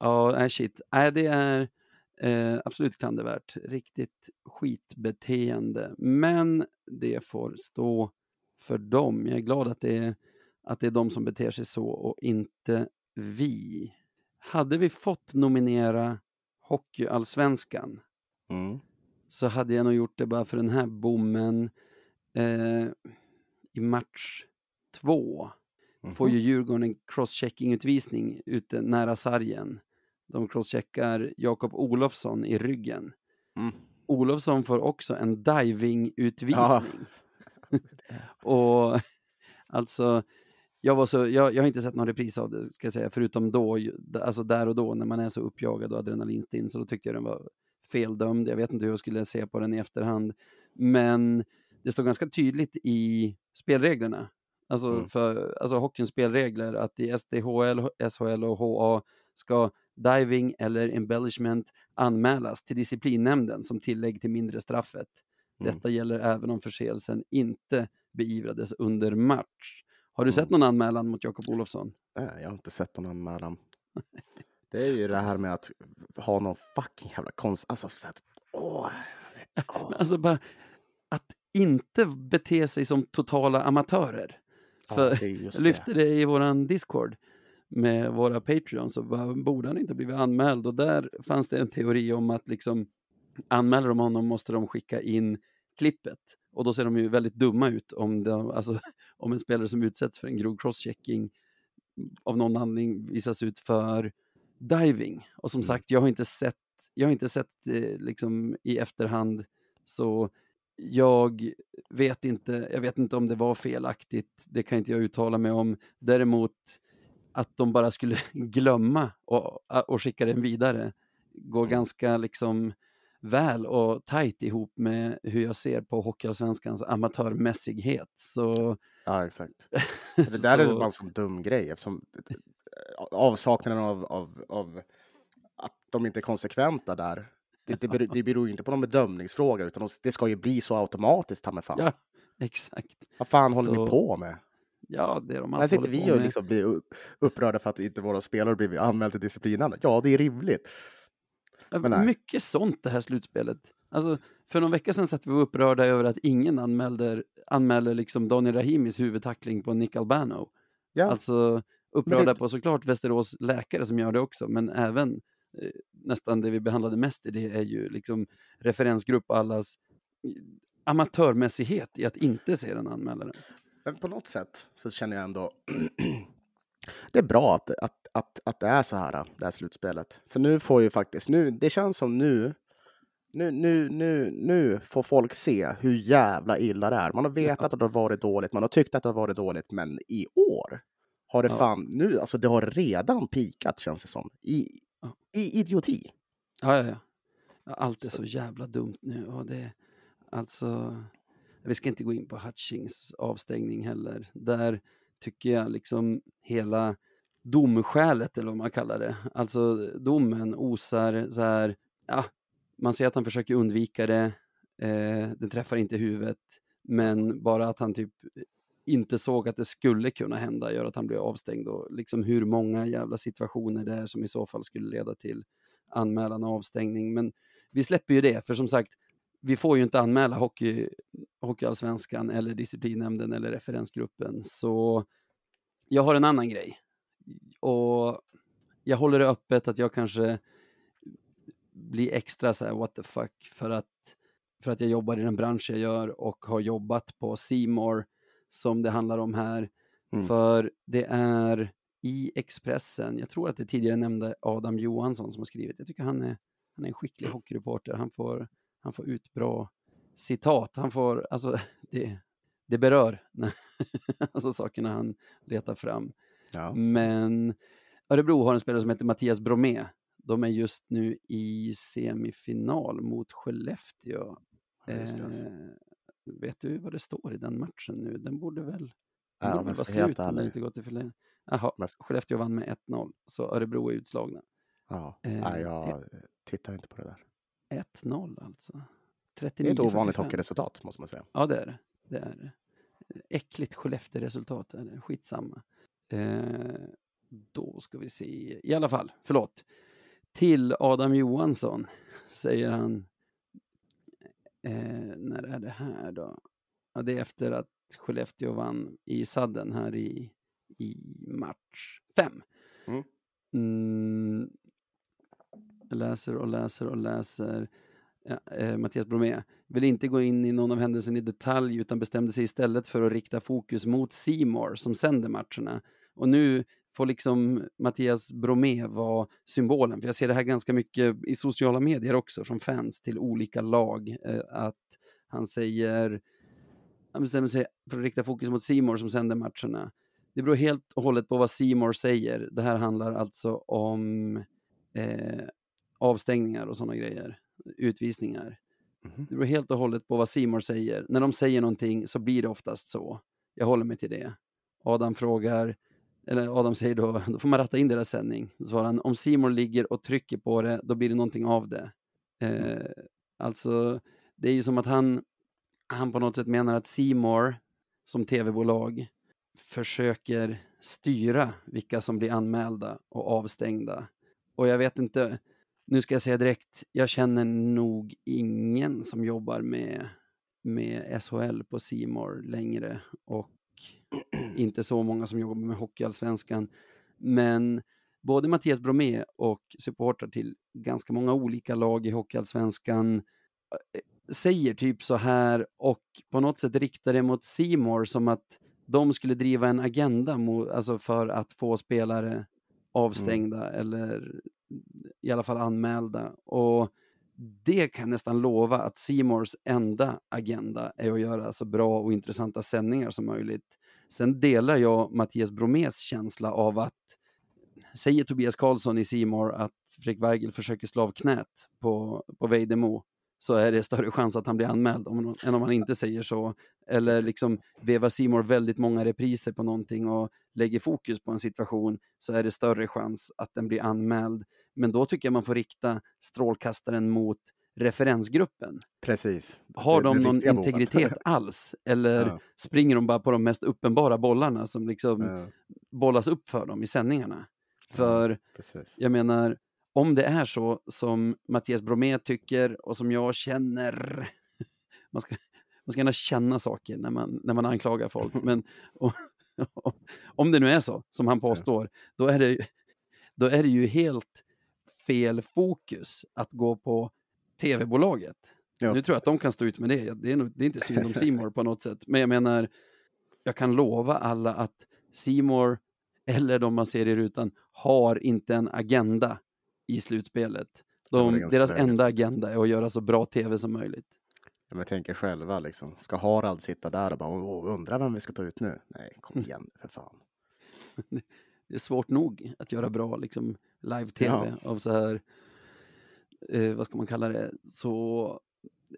ja, nej, shit. Nej, det är... Eh, absolut klandervärt. Riktigt skitbeteende. Men det får stå för dem. Jag är glad att det är, att det är de som beter sig så och inte vi. Hade vi fått nominera Hockeyallsvenskan Mm. så hade jag nog gjort det bara för den här bommen. Eh, I match två får Mhm. ju Djurgården en crosschecking-utvisning ute nära sargen. De crosscheckar Jakob Olofsson i ryggen. Mm. Olofsson får också en diving-utvisning. och alltså, jag, var så, jag, jag har inte sett någon repris av det, ska jag säga, förutom då, alltså där och då när man är så uppjagad och adrenalinstinn, så då tyckte jag den var feldömd. Jag vet inte hur jag skulle se på den i efterhand, men det står ganska tydligt i spelreglerna, alltså Mm. för alltså hockeyns spelregler, att i SDHL, SHL och HA ska diving eller embellishment anmälas till disciplinnämnden som tillägg till mindre straffet. Mm. Detta gäller även om förseelsen inte beivrades under match. Har du Mm. sett någon anmälan mot Jakob Olofsson? Nej, jag har inte sett någon anmälan. Det är ju det här med att ha någon fucking jävla konst... Alltså, så att, åh, åh. Alltså bara att inte bete sig som totala amatörer. Ja, För det är just jag lyfte det i våran Discord med våra Patreons bara, borde han inte blivit anmäld? Och där fanns det en teori om att liksom anmäler de honom måste de skicka in klippet. Och då ser de ju väldigt dumma ut om, de, alltså, om en spelare som utsätts för en grov crosschecking av någon anledning visas ut för diving. Och som Mm. sagt, jag har inte sett, jag har inte sett det liksom i efterhand, så jag vet inte, jag vet inte om det var felaktigt, det kan inte jag uttala mig om. Däremot att de bara skulle glömma och, och skicka den vidare går Mm. ganska liksom väl och tajt ihop med hur jag ser på Hockeyallsvenskans amatörmässighet. Så, Ja, exakt. Det där är så- bara en sån dum grej eftersom eh, avsaknaden av, av, av att de inte är konsekventa där. Det, det, beror, det beror ju inte på någon bedömningsfråga utan de- det ska ju bli så automatiskt, ta fan. Ja, exakt. Vad fan håller Så- ni på med? Ja, det är de Här sitter vi och liksom blir upp- upprörda för att inte våra spelare blivit anmälda till disciplinnämnden. Ja, det är rimligt. Men nej. Mycket sånt det här slutspelet. Alltså, för någon vecka sedan satt vi upprörda över att ingen anmälde, anmälde liksom Daniel Rahimis huvudtackling på Nick Albano. Ja, Alltså upprörda det- på såklart Västerås läkare som gör det också, men även eh, nästan det vi behandlade mest i det är ju liksom referensgrupp allas eh, amatörmässighet i att inte se den anmälaren. Men på något sätt så känner jag ändå det är bra att, att, att, att det är så här, det här slutspelet. För nu får ju faktiskt, nu, det känns som nu, nu, nu, nu, nu får folk se hur jävla illa det är. Man har vetat att det har varit dåligt, man har tyckt att det har varit dåligt, men i år har det Ja. fan, nu, alltså det har redan pikat känns det som, i, Ja. i idioti. Ja, ja, ja. Ja, Allt är Så- så jävla dumt nu. Och det, alltså, vi ska inte gå in på Hutchings avstängning heller. Där tycker jag liksom hela domskälet, eller vad man kallar det, alltså domen osar så här, ja, man ser att han försöker undvika det, eh, den träffar inte huvudet, men bara att han typ inte såg att det skulle kunna hända gör att han blir avstängd och liksom hur många jävla situationer det är som i så fall skulle leda till anmälan och avstängning. Men vi släpper ju det, för som sagt, vi får ju inte anmäla hockey, Hockeyallsvenskan eller disciplinnämnden eller referensgruppen. Så jag har en annan grej. Och jag håller det öppet att jag kanske blir extra så här what the fuck för att, för att jag jobbar i den bransch jag gör och har jobbat på Seymour som det handlar om här. Mm. För det är i Expressen, jag tror att det tidigare nämnde Adam Johansson som har skrivit, jag tycker han är, han är en skicklig hockeyreporter, han får, han får ut bra citat, han får, alltså det, det berör, alltså sakerna han letar fram. Ja. Men Örebro har en spelare som heter Mattias Bromé. De är just nu i semifinal mot Skellefteå. Ja, alltså. Eh, vet du vad det står i den matchen nu? Den borde väl, den Ja, borde vara slut om den inte gått till förlängning. Jaha, Men- Skellefteå vann med 1-0, så Örebro är utslagna. Ja. Eh, Nej, jag tittar inte på det där. 1-0 alltså. Det är 39, ett ovanligt 45. hockeyresultat, måste man säga. Ja, det är det. det, är det. Äckligt Skellefteå-resultat är det. Skitsamma. Eh, då ska vi se. I alla fall, förlåt. till Adam Johansson säger han, eh, när är det här då? Ja, det är efter att Skellefteå vann i sadden här i, i match fem. Mm. Mm, läser och läser och läser. Ja, eh, Mattias Bromé vill inte gå in i någon av händelserna i detalj utan bestämde sig istället för att rikta fokus mot Simor som sänder matcherna. Och nu får liksom Mattias Bromé vara symbolen, för jag ser det här ganska mycket i sociala medier också från fans till olika lag, eh, att han säger, han bestämmer sig för att rikta fokus mot Simor som sänder matcherna. Det beror helt och hållet på vad Simor säger. Det här handlar alltså om eh, avstängningar och sådana grejer, utvisningar. Mhm. Det beror helt och hållet på vad Simor säger. När de säger någonting så blir det oftast så. Jag håller mig till det. Adam frågar, eller Adam säger då, då får man ratta in deras sändning. Då svarar han, om Simor ligger och trycker på det, då blir det någonting av det. Eh, alltså, det är ju som att han, han på något sätt menar att Simor som tv-bolag försöker styra vilka som blir anmälda och avstängda. Och jag vet inte, nu ska jag säga direkt, jag känner nog ingen som jobbar med, med SHL på Simor längre och inte så många som jobbar med Hockeyallsvenskan. Men både Mattias Bromé och supportrar till ganska många olika lag i Hockeyallsvenskan eh, säger typ så här och på något sätt riktar det mot Simor som att de skulle driva en agenda mot, alltså för att få spelare avstängda eller i alla fall anmälda. Och det kan jag nästan lova att Simors enda agenda är att göra så bra och intressanta sändningar som möjligt. Sen delar jag Mattias Bromés känsla av att säger Tobias Karlsson i Simor att Fredrik Weigel försöker slå av knät på, på Vejdemo så är det större chans att han blir anmäld om, än om han inte säger så. Eller liksom vevar Simor väldigt många repriser på någonting och lägger fokus på en situation så är det större chans att den blir anmäld. Men då tycker jag man får rikta strålkastaren mot referensgruppen. Precis. Har de någon integritet alls? Eller Ja. springer de bara på de mest uppenbara bollarna som liksom Ja, bollas upp för dem i sändningarna? För precis. jag menar, om det är så som Mattias Bromé tycker och som jag känner, man ska, man ska gärna känna saker när man, när man anklagar folk, men och, om det nu är så som han påstår, då är det, då är det ju helt fel fokus att gå på tv-bolaget. Ja, Nu tror jag att de kan stå ut med det. Det är, nog, det är inte synd om Simor på något sätt. Men jag menar, jag kan lova alla att Simor eller de man ser i rutan har inte en agenda i slutspelet. De, deras lägligt. enda agenda är att göra så bra tv som möjligt. Ja, men jag tänker själva liksom. Ska Harald sitta där och bara "Åh, undra vem vi ska ta ut nu? Nej, kom Mm. igen för fan. Det är svårt nog att göra bra liksom, live-tv av så här, eh, vad ska man kalla det, så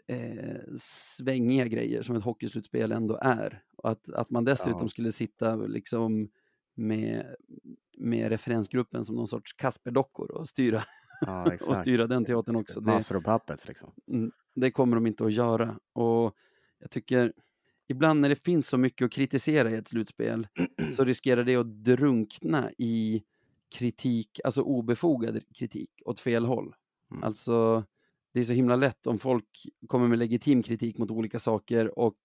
eh, svängiga grejer som ett hockeyslutspel ändå är. Och att, att man dessutom Ja. skulle sitta liksom med, med referensgruppen som någon sorts Kasperdockor och styra, Ja, och styra den teatern också. Det, Master of Puppets liksom. Mm, det kommer de inte att göra. Och jag tycker, ibland när det finns så mycket att kritisera i ett slutspel så riskerar det att drunkna i kritik, alltså obefogad kritik åt fel håll. Mm. Alltså, det är så himla lätt om folk kommer med legitim kritik mot olika saker och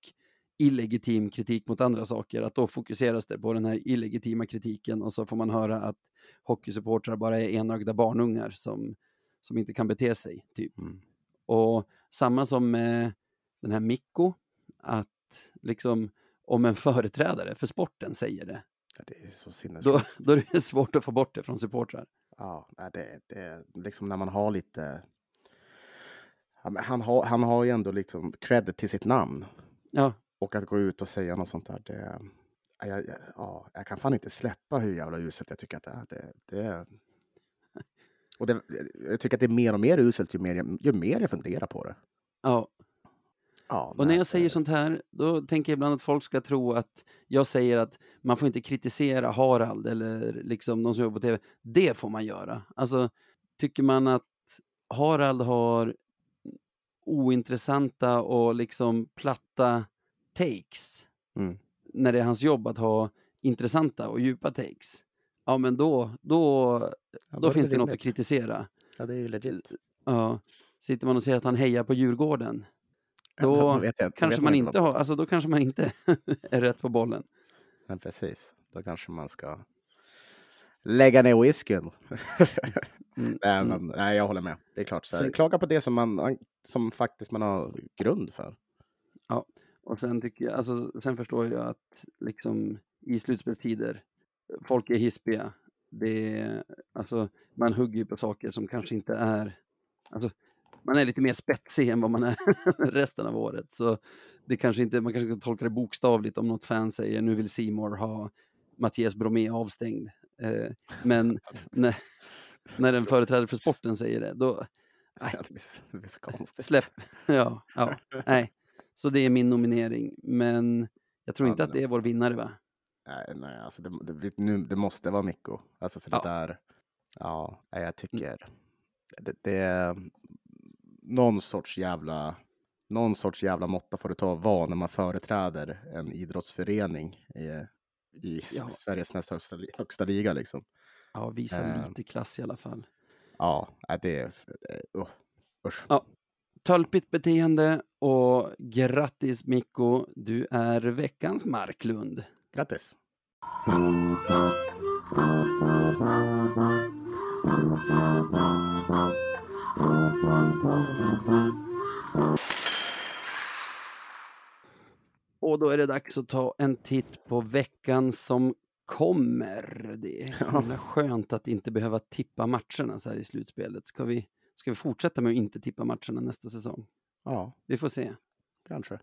illegitim kritik mot andra saker, att då fokuseras det på den här illegitima kritiken och så får man höra att hockeysupportrar bara är enögda barnungar som, som inte kan bete sig, typ. Mm. Och samma som med den här Mikko, att liksom om en företrädare för sporten säger det, Ja, det är så då, sinnessjukt. då är det svårt att få bort det från supportrar. Ja, det, det är liksom när man har lite... Han, har, han har ju ändå liksom credit till sitt namn. Ja, Och att gå ut och säga något sånt där, det... ja, Jag, jag, ja, jag kan fan inte släppa hur jävla uselt jag tycker att det är. Det, det. Och det, jag tycker att det är mer och mer uselt ju mer jag, ju mer jag funderar på det. ja. Ja, Och när jag säger det- sånt här, då tänker jag ibland att folk ska tro att jag säger att man får inte kritisera Harald eller liksom de som jobbar på tv. Det får man göra. Alltså, tycker man att Harald har ointressanta och liksom platta takes Mm. när det är hans jobb att ha intressanta och djupa takes. Ja, men då, då, Ja, då finns det något att kritisera. Ja, det är ju legit. Ja, sitter man och säger att han hejar på Djurgården, Då då kanske man inte har, alltså då kanske man inte är rätt på bollen. Men precis, då kanske man ska lägga ner whiskyn. Mm, nej, mm. men, nej, jag håller med. Det är klart. Så här, klaga på det som, man, som faktiskt man har grund för. Och sen tycker jag, alltså sen förstår jag att liksom i slutspelstider, folk är hispiga. Det är, alltså man hugger ju på saker som kanske inte är, alltså man är lite mer spetsig än vad man är resten av året. Så det kanske inte, man kanske ska tolka det bokstavligt om något fan säger nu vill Simor ha Mattias Bromé avstängd. Eh, men när, när en företrädare för sporten säger det, då, Nej. det, blir, det blir så konstigt. Släpp. Ja, ja, nej. Så det är min nominering. Men jag tror Ja, inte att det är vår vinnare va? Nej, nej alltså det, det, nu, det måste vara Mikko. Alltså för Ja. det där, ja, jag tycker det, det någon sorts jävla, någon sorts jävla måtta får det ta att vara när man företräder en idrottsförening i, i Ja. Sveriges näst högsta, högsta liga liksom. Ja, visa Eh. lite klass i alla fall. Ja, det är, uh, usch. Ja. Tölpigt beteende och grattis Mikko, du är veckans Marklund. Grattis! Och då är det dags att ta en titt på veckan som kommer. Det är Ja. skönt att inte behöva tippa matcherna så här i slutspelet. Ska vi, ska vi fortsätta med att inte tippa matcherna nästa säsong? Ja, Vi får se. kanske.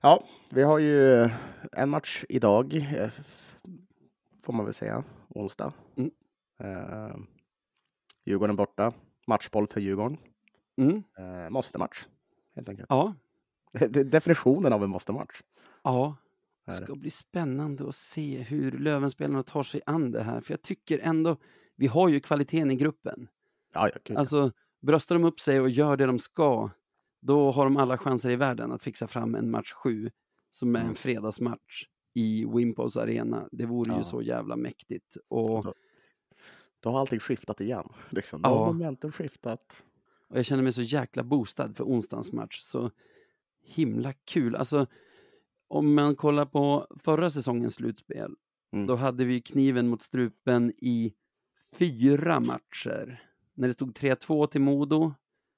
Ja, vi har ju en match idag, eh, får man väl säga, onsdag. Mm. Eh, Djurgården borta, matchboll för Djurgården. Mm. Eh, måste-match, helt enkelt. Ja, Det är definitionen av en måste-match. ja. Det ska bli spännande att se hur Lövenspelarna tar sig an det här. För jag tycker ändå, vi har ju kvaliteten i gruppen. Ja, ja. Alltså, bröstar de upp sig och gör det de ska, då har de alla chanser i världen att fixa fram en match sju som är en Mm. fredagsmatch i Wimpos arena. Det vore ju Ja. så jävla mäktigt. Och, Då- har allting skiftat igen. Liksom. Ja. Då har momentum skiftat. och jag känner mig så jäkla boostad för onsdagens match. Så himla kul. Alltså, om man kollar på förra säsongens slutspel, Mm. då hade vi kniven mot strupen i fyra matcher. När det stod 3-2 till Modo,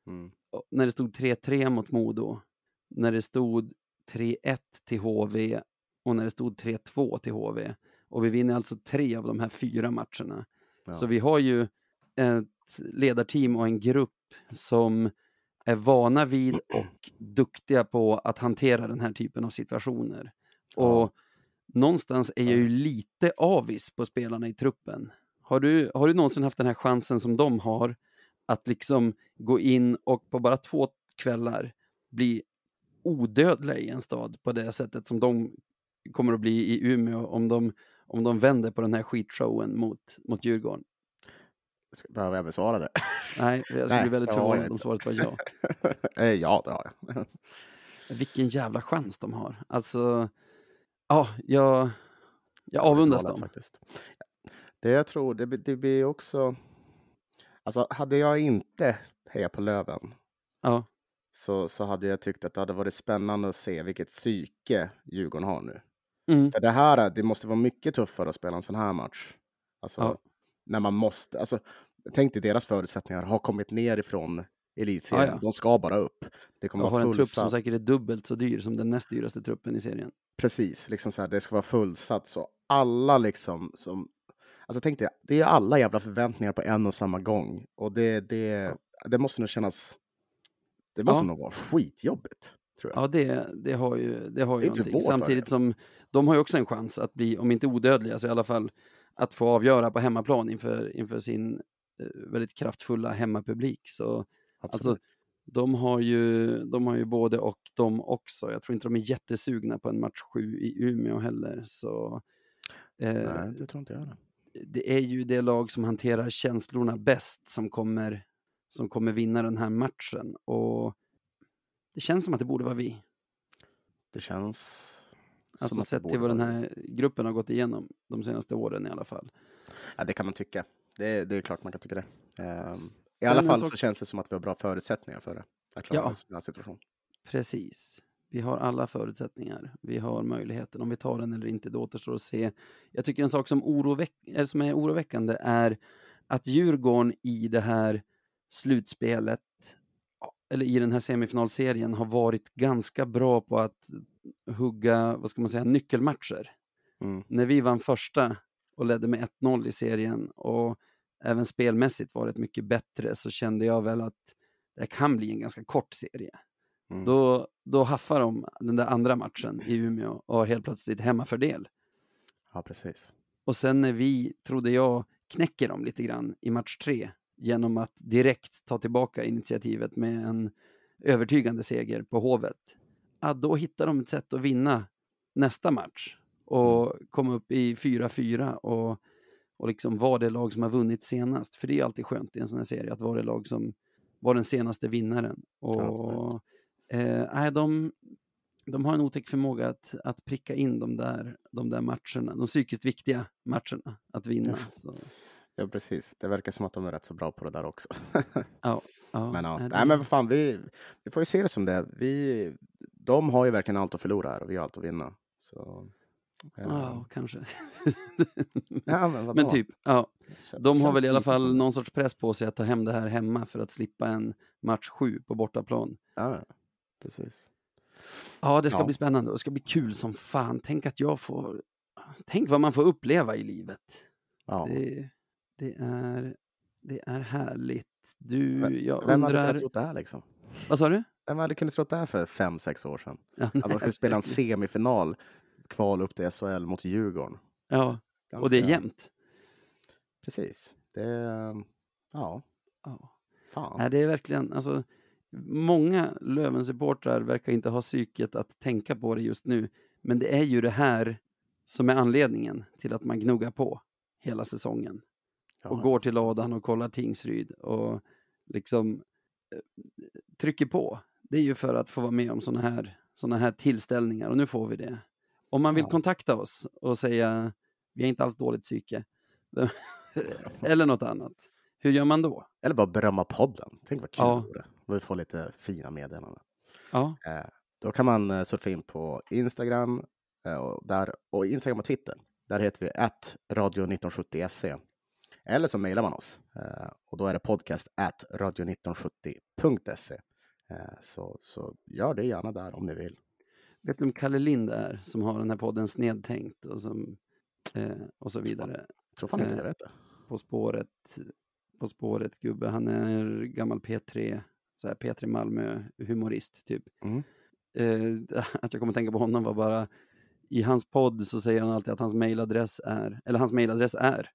Mm. när det stod 3-3 mot Modo, när det stod 3-1 till HV och när det stod 3-2 till HV. Och vi vinner alltså tre av de här fyra matcherna. Ja. Så vi har ju ett ledarteam och en grupp som är vana vid och duktiga på att hantera den här typen av situationer. Ja. Och någonstans är jag ju lite avis på spelarna i truppen. Har du, har du någonsin haft den här chansen som de har att liksom gå in och på bara två kvällar bli odödliga i en stad på det sättet som de kommer att bli i Umeå om de, om de vänder på den här skitshowen mot, mot Djurgården? Behöver jag besvara det? Nej, jag skulle Nej, bli väldigt förvånad om svaret var ja. Eh, ja, det har jag. Vilken jävla chans de har. Alltså, ja, jag, jag avundas dem. Faktiskt. Det jag tror, det, blir- det blir också... Alltså, hade jag inte hejat på Löven Ja, så, så hade jag tyckt att det hade varit spännande att se vilket psyke Djurgården har nu. Mm, För det här, det måste vara mycket tuffare att spela en sån här match. Alltså, Ja. när man måste, alltså, tänk dig deras förutsättningar, har kommit ner ifrån elitserien. Ja, ja. De ska bara upp. Det kommer och har vara en trupp som säkert är dubbelt så dyr som den näst dyraste truppen i serien. Precis, liksom så här, det ska vara fullsatt så alla liksom som... Alltså tänk dig, det är alla jävla förväntningar på en och samma gång. Och det, det, det måste nog kännas... Det måste Ja. nog vara skitjobbigt, tror jag. Ja, det, det har ju, det har Det ju är inte någonting. Samtidigt som de har ju också en chans att bli, om inte odödliga, så i alla fall att få avgöra på hemmaplan inför, inför sin eh, väldigt kraftfulla hemmapublik. Så Absolut. alltså, de har, ju, de har ju både och de också. Jag tror inte de är jättesugna på en match sju i Umeå heller. Så, eh, Nej, det tror inte jag. Det är ju det lag som hanterar känslorna bäst som kommer, som kommer vinna den här matchen. Och det känns som att det borde vara vi. det känns... Alltså sett till vad den här gruppen har gått igenom de senaste åren i alla fall. Ja, det kan man tycka. Det, det är klart man kan tycka det. Ehm, I alla fall sak- så känns det som att vi har bra förutsättningar för det. Att klara Ja. en sån här situation. Precis. Vi har alla förutsättningar. Vi har möjligheten. Om vi tar den eller inte, det återstår att se. Jag tycker en sak som, oroväck- eller som är oroväckande är att Djurgården i det här slutspelet, eller i den här semifinalserien, har varit ganska bra på att hugga, vad ska man säga, nyckelmatcher. Mm. När vi vann första och ledde med 1-0 i serien och även spelmässigt varit mycket bättre så kände jag väl att det kan bli en ganska kort serie. Mm. Då, då haffar de den där andra matchen i Umeå och har helt plötsligt hemmafördel. Ja, precis. Och sen när vi, trodde jag, knäcker dem lite grann i match tre genom att direkt ta tillbaka initiativet med en övertygande seger på Hovet. Ja, då hittar de ett sätt att vinna nästa match och komma upp i 4-4 och, och liksom vara det lag som har vunnit senast. För det är alltid skönt i en sån här serie att vara det lag som var den senaste vinnaren. Och eh, de, de har en otäck förmåga att, att pricka in de där, de där matcherna, de psykiskt viktiga matcherna att vinna. Ja. Ja, precis. Det verkar som att de är rätt så bra på det där också. ja, men ja, nej, nej, men vad fan, vi, vi får ju se det som det. Vi, de har ju verkligen allt att förlora här och vi har allt att vinna. Så, eh, Ja, kanske. ja, men? Men typ, ja. De har väl i alla fall någon sorts press på sig att ta hem det här hemma för att slippa en match sju på bortaplan. Ja, ja, precis. Ja, det ska Ja. bli spännande och det ska bli kul som fan. Tänk att jag får... Tänk vad man får uppleva i livet. Ja. Det, det, är, det är härligt. Du, Vem- jag Vem hade undrar... kunnat trott det här liksom? Vad sa du? Vem hade kunnat trott det här för fem, sex år sedan? Ja, Att man skulle spela en semifinal, kval upp till SHL mot Djurgården. Ja, och det är Ganska- jämnt. Precis. Det är, ja, Ja. fan. Nej, det är verkligen, alltså, många Löven-supportrar verkar inte ha psyket att tänka på det just nu. Men det är ju det här som är anledningen till att man gnuggar på hela säsongen. Och går till ladan och kollar Tingsryd och liksom eh, trycker på. Det är ju för att få vara med om sådana här, såna här tillställningar och nu får vi det. Om man vill Ja. kontakta oss och säga vi har inte alls dåligt psyke eller något annat. Hur gör man då? Eller bara berömma podden. Tänk vad kul Ja. det vore. Vi får lite fina meddelanden. Ja, Eh, då kan man eh, surfa in på Instagram eh, och, där, och Instagram och Twitter. Där heter vi att radio1970se. Eller så mejlar man oss eh, och då är det podcast at radio1970.se. Eh, så, så gör det gärna där om ni vill. vet du vem Kalle Lind är som har den här podden Snedtänkt och, som, eh, och så vidare. Jag tror fan inte jag vet det. På spåret, på spåret gubbe. Han är gammal P3, så här P3 Malmö humorist typ. Mm. Att jag kommer tänka på honom var bara i hans podd så säger han alltid att hans mailadress är, eller hans mailadress är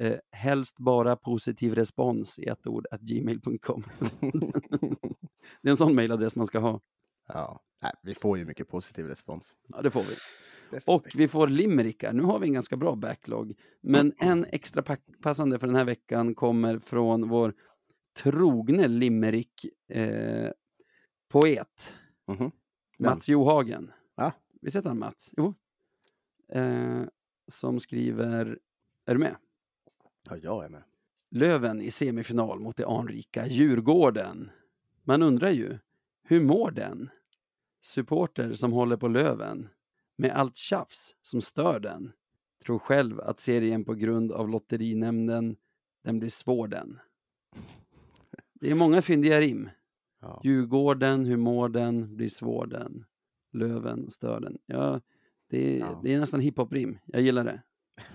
eh, helst bara positiv respons i ett ord at gmail.com. det är en sån mailadress man ska ha. Ja. Nej, vi får ju mycket positiv respons. Ja, det får vi. Och vi får limerickar. Nu har vi en ganska bra backlog. Men en extra passande för den här veckan kommer från vår trogne limerick eh, poet Mhm. Vem? Mats Johagen. Va? Visst heter han Mats? Jo. Eh, som skriver, är du med? Ja, jag är med. Löven i semifinal mot det anrika Djurgården. Man undrar ju, hur mår den? Supporter som håller på Löven, med allt tjafs som stör den, tror själv att serien på grund av lotterinämnden, den blir svår den. Det är många fyndiga rim. Ja. Djurgården, hur mår den, blir svår den. Löven, stör den. Ja, det, Ja. det är nästan hiphop-rim. Jag gillar det.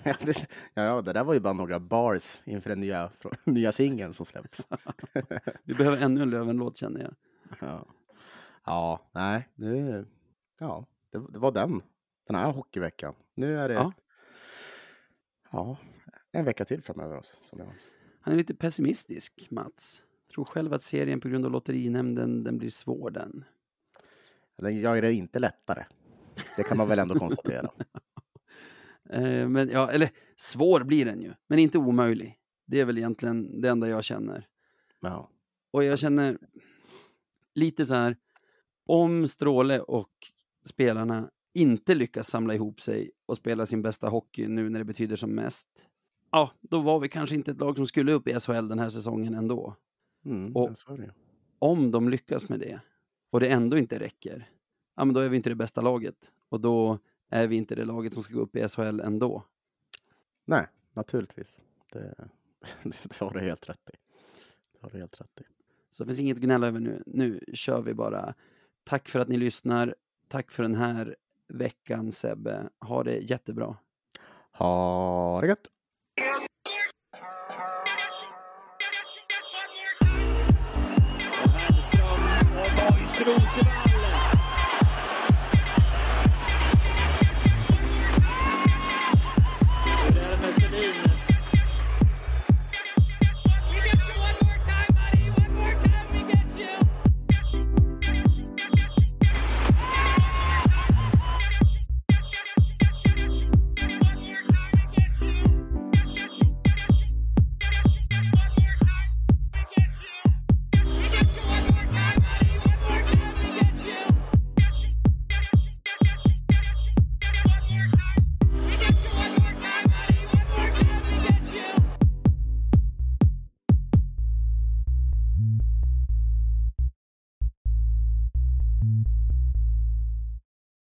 Ja, det, ja, det där var ju bara några bars inför den nya, frå- nya singeln som släpps. Vi behöver ännu en Löven-låt känner jag. Ja, ja nej, det, ja, det, det var den. Den här hockeyveckan. Nu är det Ja. ja. en vecka till framöver oss. Som jag, Han är lite pessimistisk, Mats. Tror själv att serien på grund av lotterinämnden, den blir svår den. den gör det inte lättare. Det kan man väl ändå konstatera. Eh, men ja, eller svår blir den ju, men inte omöjlig. Det är väl egentligen det enda jag känner. Ja, Och jag känner lite så här, om Stråle och spelarna inte lyckas samla ihop sig och spela sin bästa hockey nu när det betyder som mest, ja, då var vi kanske inte ett lag som skulle upp i SHL den här säsongen ändå. Mm, Och-. Om de lyckas med det och det ändå inte räcker, ja men då är vi inte det bästa laget. Och då är vi inte det laget som ska gå upp i SHL ändå. Nej, naturligtvis. Det, det har du helt rätt i. Det har du helt rätt i. Så det finns inget att gnälla över nu. Nu kör vi bara. Tack för att ni lyssnar. Tack för den här veckan Sebbe. Ha det jättebra. Ha det gött! Och Rosenberg.